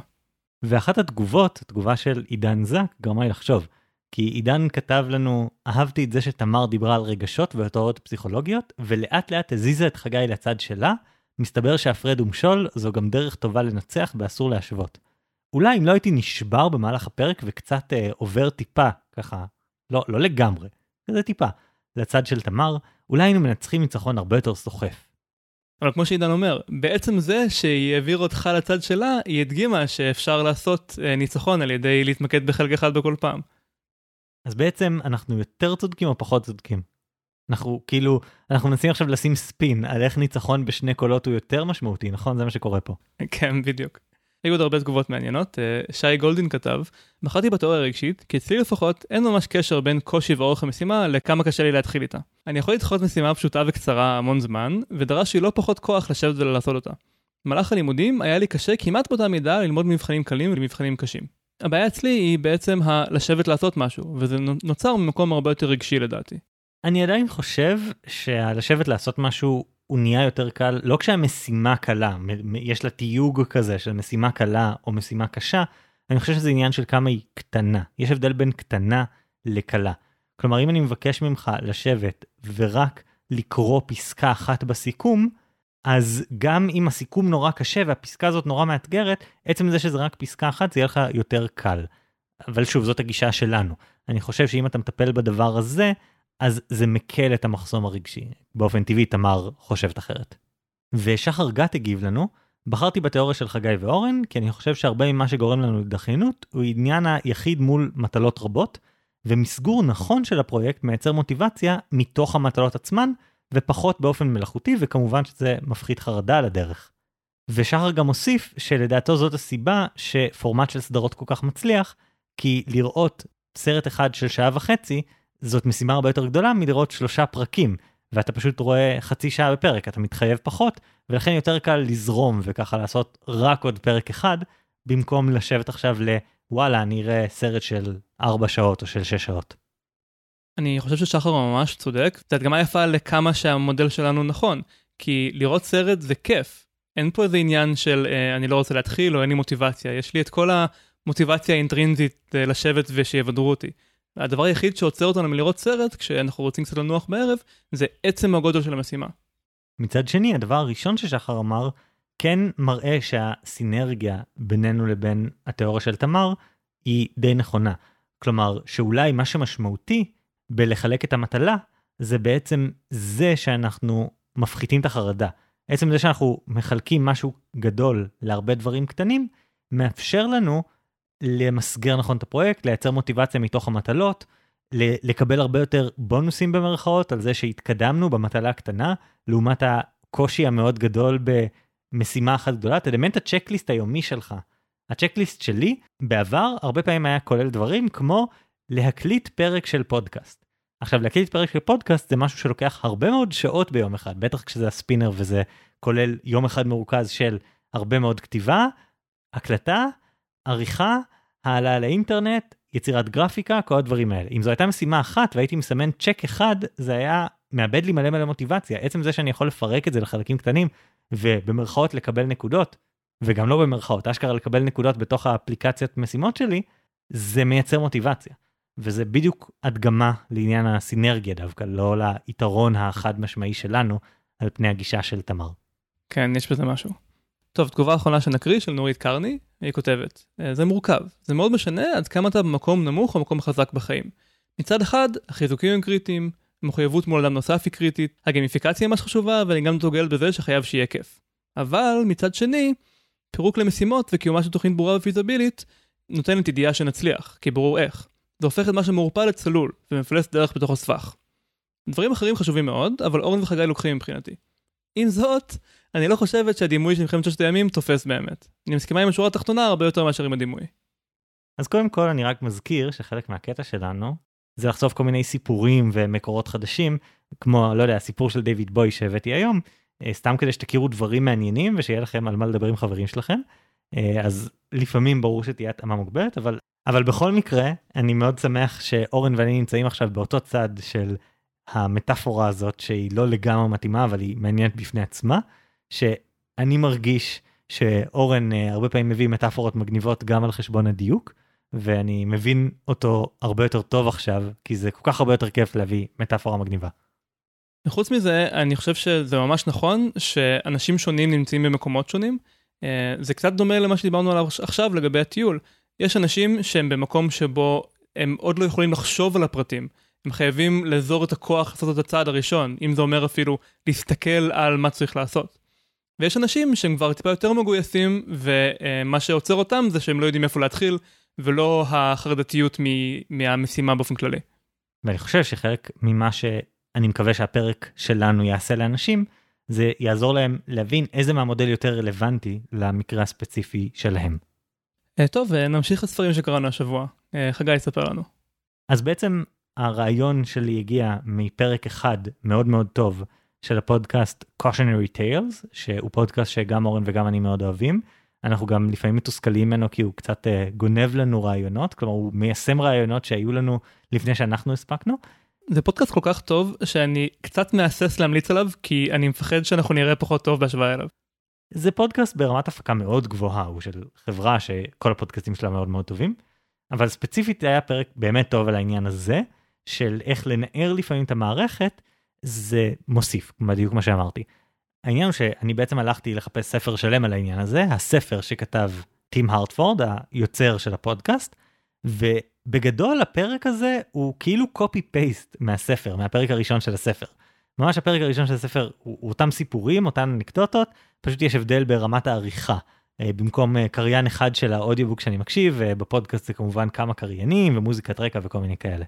ואחת התגובות, התגובה של עידן זק, גרמה לי לחשוב. כי עידן כתב לנו, אהבתי את זה שתמר דיברה על רגשות ותיאוריות פסיכולוגיות, ולאט לאט הזיזה את חגי לצד שלה, מסתבר שהפרד ומשול זו גם דרך טובה לנצח ואסור להשוות. אולי אם לא הייתי נשבר במהלך הפרק וקצת אה, עובר טיפה, ככה, לא, לא לגמרי, כזה טיפה, לצד של תמר, אולי היינו מנצחים ניצחון הרבה יותר סוחף. אבל כמו שעידן אומר, בעצם זה שהיא העבירה אותך לצד שלה, היא הדגימה שאפשר לעשות אה, ניצחון על ידי להתמקד בחלק אחד בכל פעם. אז בעצם אנחנו יותר צודקים או פחות צודקים? אנחנו כאילו, אנחנו מנסים עכשיו לשים ספין על איך ניצחון בשני קולות הוא יותר משמעותי, נכון? זה מה שקורה פה. כן, בדיוק. היו עוד הרבה תגובות מעניינות. אה, שי גולדין כתב, בחרתי בתיאוריה הרגשית, כי אצלי לפחות אין ממש קשר בין קושי ואורך המשימה לכמה קשה לי להתחיל איתה. אני יכול לדחות משימה פשוטה וקצרה המון זמן, ודרש לי לא פחות כוח לשבת ולעשות אותה. במהלך הלימודים היה לי קשה כמעט באותה מידה ללמוד מבחנים קלים ולמבחנים קשים. הבעיה אצלי היא בעצם הלשבת לעשות משהו, וזה נוצר ממקום הרבה יותר רגשי לדעתי. אני עדיין חושב שהלשבת לעשות משהו הוא נהיה יותר קל לא כשהמשימה קלה יש לה תיוג כזה של משימה קלה או משימה קשה אני חושב שזה עניין של כמה היא קטנה יש הבדל בין קטנה לקלה. כלומר אם אני מבקש ממך לשבת ורק לקרוא פסקה אחת בסיכום אז גם אם הסיכום נורא קשה והפסקה הזאת נורא מאתגרת עצם זה שזה רק פסקה אחת זה יהיה לך יותר קל. אבל שוב זאת הגישה שלנו אני חושב שאם אתה מטפל בדבר הזה אז זה מקל את המחסום הרגשי. באופן טבעי תמר חושבת אחרת. ושחר גת הגיב לנו, בחרתי בתיאוריה של חגי ואורן, כי אני חושב שהרבה ממה שגורם לנו לדחיינות הוא עניין היחיד מול מטלות רבות, ומסגור נכון של הפרויקט מייצר מוטיבציה מתוך המטלות עצמן, ופחות באופן מלאכותי, וכמובן שזה מפחית חרדה על הדרך. ושחר גם הוסיף שלדעתו זאת הסיבה שפורמט של סדרות כל כך מצליח, כי לראות סרט אחד של שעה וחצי זאת משימה הרבה יותר גדולה מלראות שלושה פרקים, ואתה פשוט רואה חצי שעה בפרק, אתה מתחייב פחות, ולכן יותר קל לזרום וככה לעשות רק עוד פרק אחד, במקום לשבת עכשיו לוואלה, אני אראה סרט של 4 שעות או של 6 שעות. אני חושב ששחר ממש צודק, זו הדגמה יפה לכמה שהמודל שלנו נכון, כי לראות סרט זה כיף. אין פה איזה עניין של אה, אני לא רוצה להתחיל או אין לי מוטיבציה, יש לי את כל המוטיבציה האינטרינזית אה, לשבת ושיבדרו אותי. הדבר היחיד שעוצר אותנו מלראות סרט, כשאנחנו רוצים קצת לנוח בערב, זה עצם הגודל של המשימה. מצד שני, הדבר הראשון ששחר אמר, כן מראה שהסינרגיה בינינו לבין התיאוריה של תמר היא די נכונה. כלומר, שאולי מה שמשמעותי בלחלק את המטלה, זה בעצם זה שאנחנו מפחיתים את החרדה. עצם זה שאנחנו מחלקים משהו גדול להרבה דברים קטנים, מאפשר לנו למסגר נכון את הפרויקט, לייצר מוטיבציה מתוך המטלות, לקבל הרבה יותר בונוסים במרכאות על זה שהתקדמנו במטלה הקטנה, לעומת הקושי המאוד גדול משימה אחת גדולה, את אלמנט הצ'קליסט היומי שלך. הצ'קליסט שלי בעבר הרבה פעמים היה כולל דברים כמו להקליט פרק של פודקאסט. עכשיו להקליט פרק של פודקאסט זה משהו שלוקח הרבה מאוד שעות ביום אחד, בטח כשזה הספינר וזה כולל יום אחד מרוכז של הרבה מאוד כתיבה, הקלטה, עריכה, העלאה לאינטרנט, יצירת גרפיקה, כל הדברים האלה. אם זו הייתה משימה אחת והייתי מסמן צ'ק אחד, זה היה מאבד לי מלא מלא מוטיבציה. עצם זה שאני יכול לפרק את זה לחלקים קטנים, ובמרכאות לקבל נקודות, וגם לא במרכאות, אשכרה לקבל נקודות בתוך האפליקציית משימות שלי, זה מייצר מוטיבציה. וזה בדיוק הדגמה לעניין הסינרגיה דווקא, לא ליתרון החד משמעי שלנו על פני הגישה של תמר. כן, יש בזה משהו. טוב, תגובה אחרונה שנקריא של נורית קרני, היא כותבת, אה, זה מורכב, זה מאוד משנה עד כמה אתה במקום נמוך או מקום חזק בחיים. מצד אחד, החיזוקים הם קריטיים, המחויבות מול אדם נוסף היא קריטית, הגימיפיקציה היא ממש חשובה, ואני גם דוגל בזה שחייב שיהיה כיף. אבל מצד שני, פירוק למשימות וקיומה של תוכנית ברורה ופיזבילית נותנת ידיעה שנצליח, כי ברור איך. זה הופך את מה שמעורפל לצלול, ומפלס דרך בתוך הסבך. דברים אחרים חשובים מאוד, אבל אורן וחגי לוקחים מבחינתי. עם זאת, אני לא חושבת שהדימוי של מלחמת ששת הימים תופס באמת. אני מסכימה עם השורה התחתונה הרבה יותר מאשר עם הדימוי. אז קודם כל אני רק מזכיר שחלק מהקטע שלנו זה לחשוף כל מיני סיפורים ומקורות חדשים, כמו, לא יודע, הסיפור של דיוויד בוי שהבאתי היום, אה, סתם כדי שתכירו דברים מעניינים ושיהיה לכם על מה לדבר עם חברים שלכם. אה, אז לפעמים ברור שתהיה התאמה מוגבלת, אבל, אבל בכל מקרה, אני מאוד שמח שאורן ואני נמצאים עכשיו באותו צד של המטאפורה הזאת, שהיא לא לגמרי מתאימה, אבל היא מעניינת בפני עצמה, שאני מרגיש שאורן אה, הרבה פעמים מביא מטאפורות מגניבות גם על חשבון הדיוק, ואני מבין אותו הרבה יותר טוב עכשיו, כי זה כל כך הרבה יותר כיף להביא מטאפורה מגניבה. וחוץ מזה, אני חושב שזה ממש נכון שאנשים שונים נמצאים במקומות שונים. אה, זה קצת דומה למה שדיברנו עליו עכשיו לגבי הטיול. יש אנשים שהם במקום שבו הם עוד לא יכולים לחשוב על הפרטים. הם חייבים לאזור את הכוח לעשות את הצעד הראשון, אם זה אומר אפילו להסתכל על מה צריך לעשות. ויש אנשים שהם כבר טיפה יותר מגויסים, ומה שעוצר אותם זה שהם לא יודעים איפה להתחיל, ולא החרדתיות מהמשימה באופן כללי. ואני חושב שחלק ממה שאני מקווה שהפרק שלנו יעשה לאנשים, זה יעזור להם להבין איזה מהמודל יותר רלוונטי למקרה הספציפי שלהם. אה, טוב, אה, נמשיך לספרים שקראנו השבוע. אה, חגי, יספר לנו. אז בעצם הרעיון שלי הגיע מפרק אחד מאוד מאוד טוב של הפודקאסט Cautionary Tales, שהוא פודקאסט שגם אורן וגם אני מאוד אוהבים. אנחנו גם לפעמים מתוסכלים ממנו כי הוא קצת uh, גונב לנו רעיונות, כלומר הוא מיישם רעיונות שהיו לנו לפני שאנחנו הספקנו. זה פודקאסט כל כך טוב שאני קצת מהסס להמליץ עליו כי אני מפחד שאנחנו נראה פחות טוב בהשוואה אליו. זה פודקאסט ברמת הפקה מאוד גבוהה, הוא של חברה שכל הפודקאסטים שלה מאוד מאוד טובים, אבל ספציפית היה פרק באמת טוב על העניין הזה, של איך לנער לפעמים את המערכת, זה מוסיף, בדיוק מה שאמרתי. העניין הוא שאני בעצם הלכתי לחפש ספר שלם על העניין הזה, הספר שכתב טים הרטפורד, היוצר של הפודקאסט, ובגדול הפרק הזה הוא כאילו פייסט מהספר, מהפרק הראשון של הספר. ממש הפרק הראשון של הספר הוא, הוא אותם סיפורים, אותן אנקדוטות, פשוט יש הבדל ברמת העריכה. אה, במקום אה, קריין אחד של האודיובוק שאני מקשיב, אה, בפודקאסט זה כמובן כמה קריינים ומוזיקת רקע וכל מיני כאלה.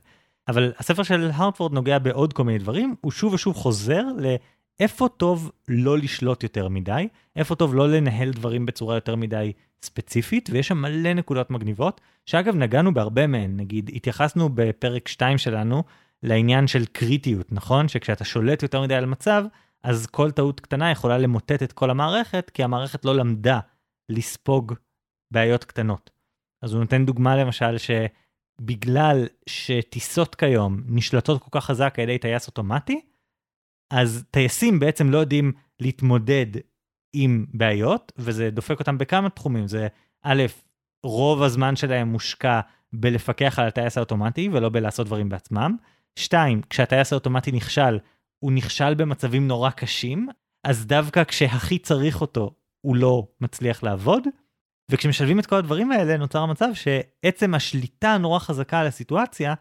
אבל הספר של הרטפורד נוגע בעוד כל מיני דברים, הוא שוב ושוב חוזר לאיפה טוב לא לשלוט יותר מדי, איפה טוב לא לנהל דברים בצורה יותר מדי ספציפית, ויש שם מלא נקודות מגניבות, שאגב נגענו בהרבה מהן, נגיד התייחסנו בפרק 2 שלנו לעניין של קריטיות, נכון? שכשאתה שולט יותר מדי על מצב, אז כל טעות קטנה יכולה למוטט את כל המערכת, כי המערכת לא למדה לספוג בעיות קטנות. אז הוא נותן דוגמה למשל ש... בגלל שטיסות כיום נשלטות כל כך חזק על ידי טייס אוטומטי, אז טייסים בעצם לא יודעים להתמודד עם בעיות, וזה דופק אותם בכמה תחומים. זה א', רוב הזמן שלהם מושקע בלפקח על הטייס האוטומטי ולא בלעשות דברים בעצמם. שתיים, כשהטייס האוטומטי נכשל, הוא נכשל במצבים נורא קשים, אז דווקא כשהכי צריך אותו, הוא לא מצליח לעבוד. וכשמשלבים את כל הדברים האלה נוצר המצב שעצם השליטה הנורא חזקה על הסיטואציה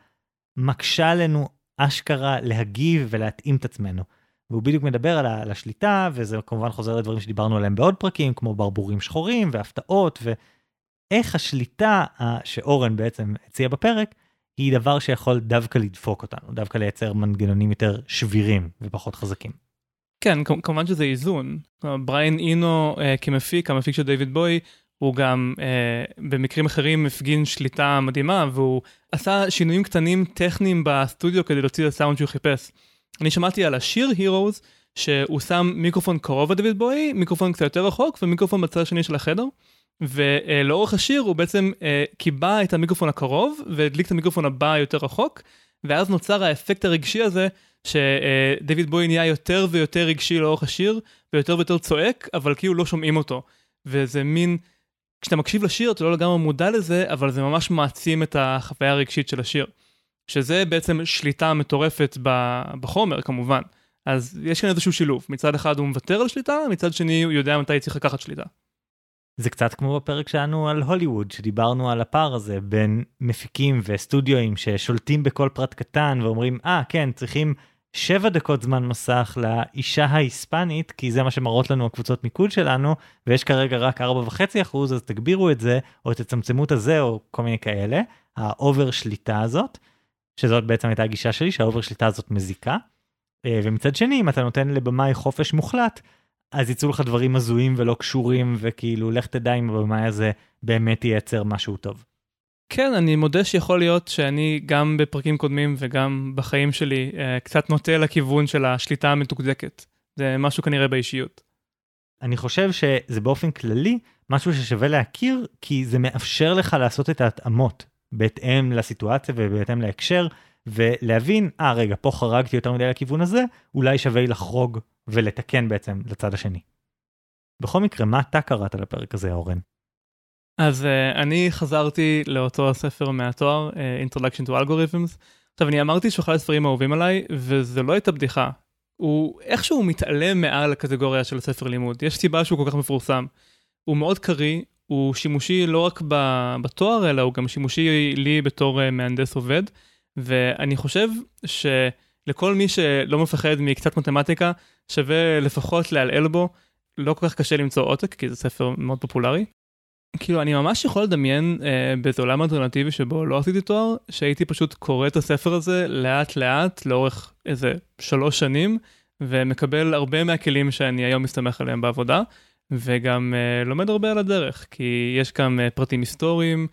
מקשה עלינו אשכרה להגיב ולהתאים את עצמנו. והוא בדיוק מדבר על השליטה וזה כמובן חוזר לדברים שדיברנו עליהם בעוד פרקים כמו ברבורים שחורים והפתעות ואיך השליטה שאורן בעצם הציע בפרק היא דבר שיכול דווקא לדפוק אותנו דווקא לייצר מנגנונים יותר שבירים ופחות חזקים. כן, כמובן שזה איזון. בריין אינו uh, כמפיק, המפיק של דיוויד בוי, הוא גם uh, במקרים אחרים הפגין שליטה מדהימה, והוא עשה שינויים קטנים טכניים בסטודיו כדי להוציא את הסאונד שהוא חיפש. אני שמעתי על השיר Heroes, שהוא שם מיקרופון קרוב לדויד בוי, מיקרופון קצת יותר רחוק ומיקרופון בצד השני של החדר. ולאורך השיר הוא בעצם uh, קיבע את המיקרופון הקרוב והדליק את המיקרופון הבא יותר רחוק, ואז נוצר האפקט הרגשי הזה שדויד בוי נהיה יותר ויותר רגשי לאורך השיר, ויותר ויותר צועק, אבל כאילו לא שומעים אותו. וזה מין, כשאתה מקשיב לשיר אתה לא לגמרי מודע לזה, אבל זה ממש מעצים את החוויה הרגשית של השיר. שזה בעצם שליטה מטורפת בחומר כמובן. אז יש כאן איזשהו שילוב, מצד אחד הוא מוותר על שליטה, מצד שני הוא יודע מתי צריך לקחת שליטה. זה קצת כמו בפרק שלנו על הוליווד, שדיברנו על הפער הזה בין מפיקים וסטודיואים ששולטים בכל פרט קטן ואומרים, אה, ah, כן, צריכים שבע דקות זמן מסך לאישה ההיספנית, כי זה מה שמראות לנו הקבוצות מיקוד שלנו, ויש כרגע רק ארבע וחצי אחוז, אז תגבירו את זה, או תצמצמו את הזה, או כל מיני כאלה. ה over שליטה הזאת, שזאת בעצם הייתה הגישה שלי, שה over שליטה הזאת מזיקה. אה, ומצד שני, אם אתה נותן לבמאי חופש מוחלט, אז יצאו לך דברים הזויים ולא קשורים, וכאילו, לך תדע אם הבמאי הזה באמת ייצר משהו טוב. כן, אני מודה שיכול להיות שאני גם בפרקים קודמים וגם בחיים שלי אה, קצת נוטה לכיוון של השליטה המתוקדקת. זה משהו כנראה באישיות. אני חושב שזה באופן כללי משהו ששווה להכיר, כי זה מאפשר לך לעשות את ההתאמות בהתאם לסיטואציה ובהתאם להקשר, ולהבין, אה רגע, פה חרגתי יותר מדי לכיוון הזה, אולי שווה לחרוג ולתקן בעצם לצד השני. בכל מקרה, מה אתה קראת לפרק הזה, אורן? אז uh, אני חזרתי לאותו הספר מהתואר, uh, Introduction to Algorithms. עכשיו, אני אמרתי שהוא אחד הספרים האהובים עליי, וזו לא הייתה בדיחה. הוא איכשהו מתעלם מעל הקטגוריה של ספר לימוד. יש סיבה שהוא כל כך מפורסם. הוא מאוד קריא, הוא שימושי לא רק בתואר, אלא הוא גם שימושי לי בתור uh, מהנדס עובד. ואני חושב שלכל מי שלא מפחד מקצת מתמטיקה, שווה לפחות לעלעל בו. לא כל כך קשה למצוא עותק, כי זה ספר מאוד פופולרי. כאילו אני ממש יכול לדמיין אה, באיזה עולם אלטרנטיבי שבו לא עשיתי תואר, שהייתי פשוט קורא את הספר הזה לאט לאט לאורך איזה שלוש שנים, ומקבל הרבה מהכלים שאני היום מסתמך עליהם בעבודה, וגם אה, לומד הרבה על הדרך, כי יש גם אה, פרטים היסטוריים,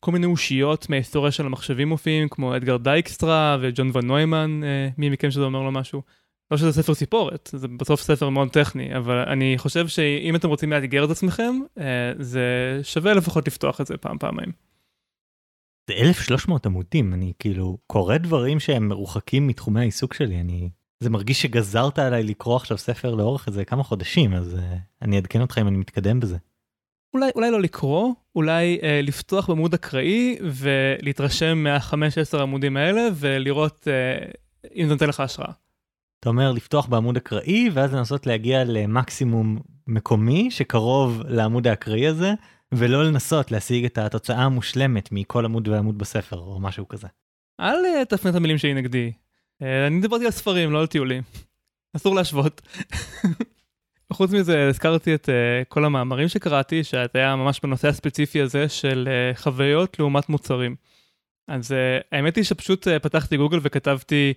כל מיני אושיות מההיסטוריה של המחשבים מופיעים, כמו אדגר דייקסטרה וג'ון ון נוימן, אה, מי מכם שזה אומר לו משהו. לא שזה ספר סיפורת, זה בסוף ספר מאוד טכני, אבל אני חושב שאם אתם רוצים לאתגר את עצמכם, אה, זה שווה לפחות לפתוח את זה פעם פעמיים. זה 1300 עמודים, אני כאילו קורא דברים שהם מרוחקים מתחומי העיסוק שלי, אני... זה מרגיש שגזרת עליי לקרוא עכשיו ספר לאורך איזה כמה חודשים, אז uh, אני אעדכן אותך אם אני מתקדם בזה. אולי, אולי לא לקרוא, אולי uh, לפתוח בעמוד אקראי ולהתרשם מהחמש עשר עמודים האלה ולראות uh, אם זה נותן לך השראה. אתה אומר לפתוח בעמוד אקראי ואז לנסות להגיע למקסימום מקומי שקרוב לעמוד האקראי הזה ולא לנסות להשיג את התוצאה המושלמת מכל עמוד ועמוד בספר או משהו כזה. אל אה, תפנה את המילים שלי נגדי. אה, אני דיברתי על ספרים לא על טיולים. אסור להשוות. *laughs* חוץ מזה הזכרתי את uh, כל המאמרים שקראתי שזה היה ממש בנושא הספציפי הזה של uh, חוויות לעומת מוצרים. אז uh, האמת היא שפשוט uh, פתחתי גוגל וכתבתי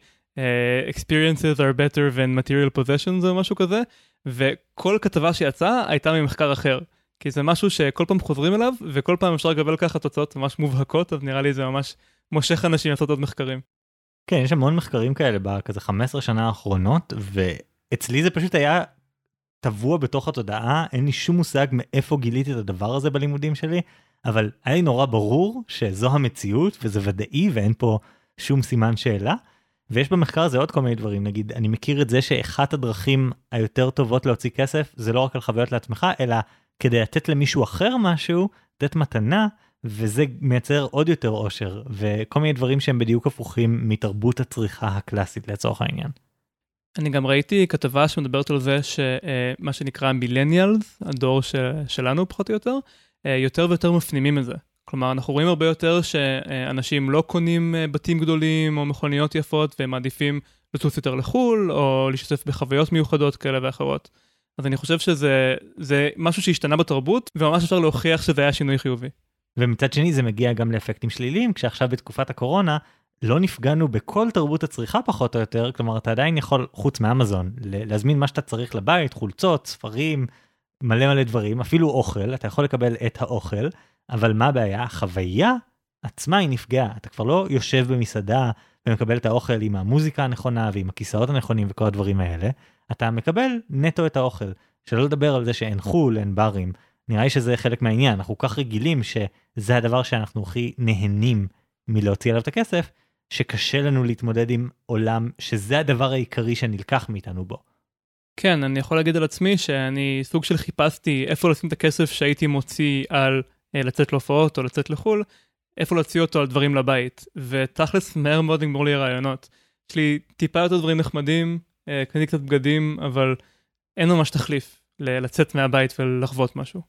experiences are better than material possessions או משהו כזה, וכל כתבה שיצאה הייתה ממחקר אחר. כי זה משהו שכל פעם חוזרים אליו, וכל פעם אפשר לקבל ככה תוצאות ממש מובהקות, אז נראה לי זה ממש מושך אנשים לעשות עוד מחקרים. כן, יש המון מחקרים כאלה בכזה 15 שנה האחרונות, ואצלי זה פשוט היה טבוע בתוך התודעה, אין לי שום מושג מאיפה גיליתי את הדבר הזה בלימודים שלי, אבל היה לי נורא ברור שזו המציאות וזה ודאי ואין פה שום סימן שאלה. ויש במחקר הזה עוד כל מיני דברים, נגיד, אני מכיר את זה שאחת הדרכים היותר טובות להוציא כסף, זה לא רק על חוויות לעצמך, אלא כדי לתת למישהו אחר משהו, לתת מתנה, וזה מייצר עוד יותר אושר, וכל מיני דברים שהם בדיוק הפוכים מתרבות הצריכה הקלאסית לצורך העניין. אני גם ראיתי כתבה שמדברת על זה שמה שנקרא מילניאלס, הדור שלנו פחות או יותר, אה, יותר ויותר מפנימים את זה. כלומר, אנחנו רואים הרבה יותר שאנשים לא קונים אה, בתים גדולים או מכוניות יפות והם מעדיפים לטוס יותר לחו"ל או להשתתף בחוויות מיוחדות כאלה ואחרות. אז אני חושב שזה משהו שהשתנה בתרבות וממש אפשר להוכיח שזה היה שינוי חיובי. ומצד שני זה מגיע גם לאפקטים שליליים כשעכשיו בתקופת הקורונה לא נפגענו בכל תרבות הצריכה פחות או יותר, כלומר אתה עדיין יכול, חוץ מאמזון, להזמין מה שאתה צריך לבית, חולצות, ספרים, מלא מלא דברים, אפילו אוכל, אתה יכול לקבל את האוכל, אבל מה הבעיה? החוויה עצמה היא נפגעה, אתה כבר לא יושב במסעדה ומקבל את האוכל עם המוזיקה הנכונה ועם הכיסאות הנכונים וכל הדברים האלה, אתה מקבל נטו את האוכל. שלא לדבר על זה שאין חול, אין ברים. נראה לי שזה חלק מהעניין, אנחנו כל כך רגילים שזה הדבר שאנחנו הכי נהנים מלהוציא עליו את הכסף, שקשה לנו להתמודד עם עולם שזה הדבר העיקרי שנלקח מאיתנו בו. כן, אני יכול להגיד על עצמי שאני סוג של חיפשתי איפה לשים את הכסף שהייתי מוציא על לצאת להופעות או לצאת לחו"ל, איפה להוציא אותו על דברים לבית, ותכלס מהר מאוד נגמור לי רעיונות. יש לי טיפה יותר דברים נחמדים, אה, קניתי קצת בגדים, אבל אין ממש תחליף לצאת מהבית ולחוות משהו.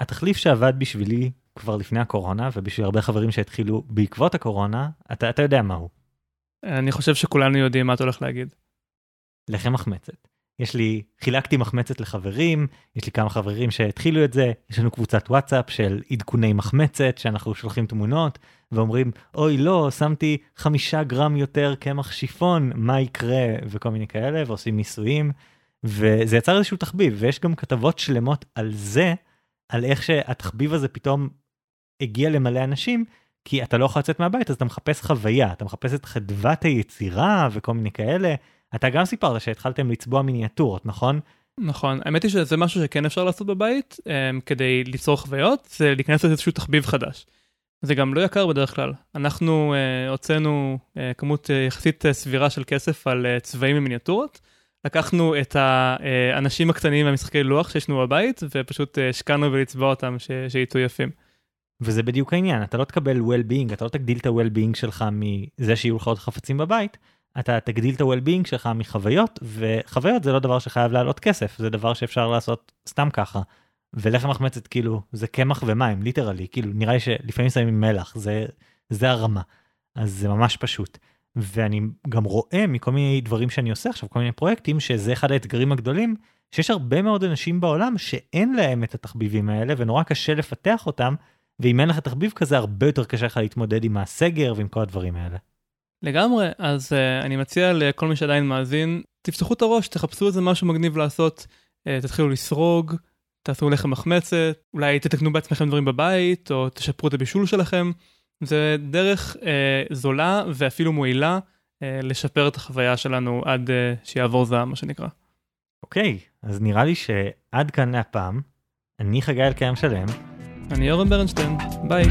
התחליף שעבד בשבילי כבר לפני הקורונה, ובשביל הרבה חברים שהתחילו בעקבות הקורונה, אתה, אתה יודע מהו. אני חושב שכולנו יודעים מה אתה הולך להגיד. לחם מחמצת. יש לי, חילקתי מחמצת לחברים, יש לי כמה חברים שהתחילו את זה, יש לנו קבוצת וואטסאפ של עדכוני מחמצת, שאנחנו שולחים תמונות, ואומרים, אוי לא, שמתי חמישה גרם יותר קמח שיפון, מה יקרה, וכל מיני כאלה, ועושים ניסויים, וזה יצר איזשהו תחביב, ויש גם כתבות שלמות על זה, על איך שהתחביב הזה פתאום הגיע למלא אנשים, כי אתה לא יכול לצאת מהבית, אז אתה מחפש חוויה, אתה מחפש את חדוות היצירה וכל מיני כאלה. אתה גם סיפרת שהתחלתם לצבוע מיניאטורות, נכון? נכון, האמת היא שזה משהו שכן אפשר לעשות בבית, um, כדי ליצור חוויות, זה להיכנס לאיזשהו תחביב חדש. זה גם לא יקר בדרך כלל. אנחנו uh, הוצאנו uh, כמות uh, יחסית uh, סבירה של כסף על uh, צבעים ומיניאטורות. לקחנו את האנשים הקטנים מהמשחקי לוח שיש לנו בבית, ופשוט השקענו בלצבוע אותם ש... שיצאו יפים. וזה בדיוק העניין, אתה לא תקבל well-being, אתה לא תגדיל את ה-well-being שלך מזה שיהיו לך עוד חפצים בבית, אתה תגדיל את ה-well-being שלך מחוויות, וחוויות זה לא דבר שחייב לעלות כסף, זה דבר שאפשר לעשות סתם ככה. ולחם מחמצת כאילו זה קמח ומים ליטרלי כאילו נראה לי שלפעמים שמים מלח זה זה הרמה אז זה ממש פשוט. ואני גם רואה מכל מיני דברים שאני עושה עכשיו כל מיני פרויקטים שזה אחד האתגרים הגדולים שיש הרבה מאוד אנשים בעולם שאין להם את התחביבים האלה ונורא קשה לפתח אותם ואם אין לך תחביב כזה הרבה יותר קשה לך להתמודד עם הסגר ועם כל הדברים האלה. לגמרי, אז uh, אני מציע לכל מי שעדיין מאזין, תפתחו את הראש, תחפשו איזה משהו מגניב לעשות, uh, תתחילו לסרוג, תעשו לחם מחמצת, אולי תתקנו בעצמכם דברים בבית, או תשפרו את הבישול שלכם. זה דרך uh, זולה ואפילו מועילה uh, לשפר את החוויה שלנו עד uh, שיעבור זעם, מה שנקרא. אוקיי, okay, אז נראה לי שעד כאן להפעם. אני חגי אלקיים שלם. אני אורן ברנשטיין, ביי.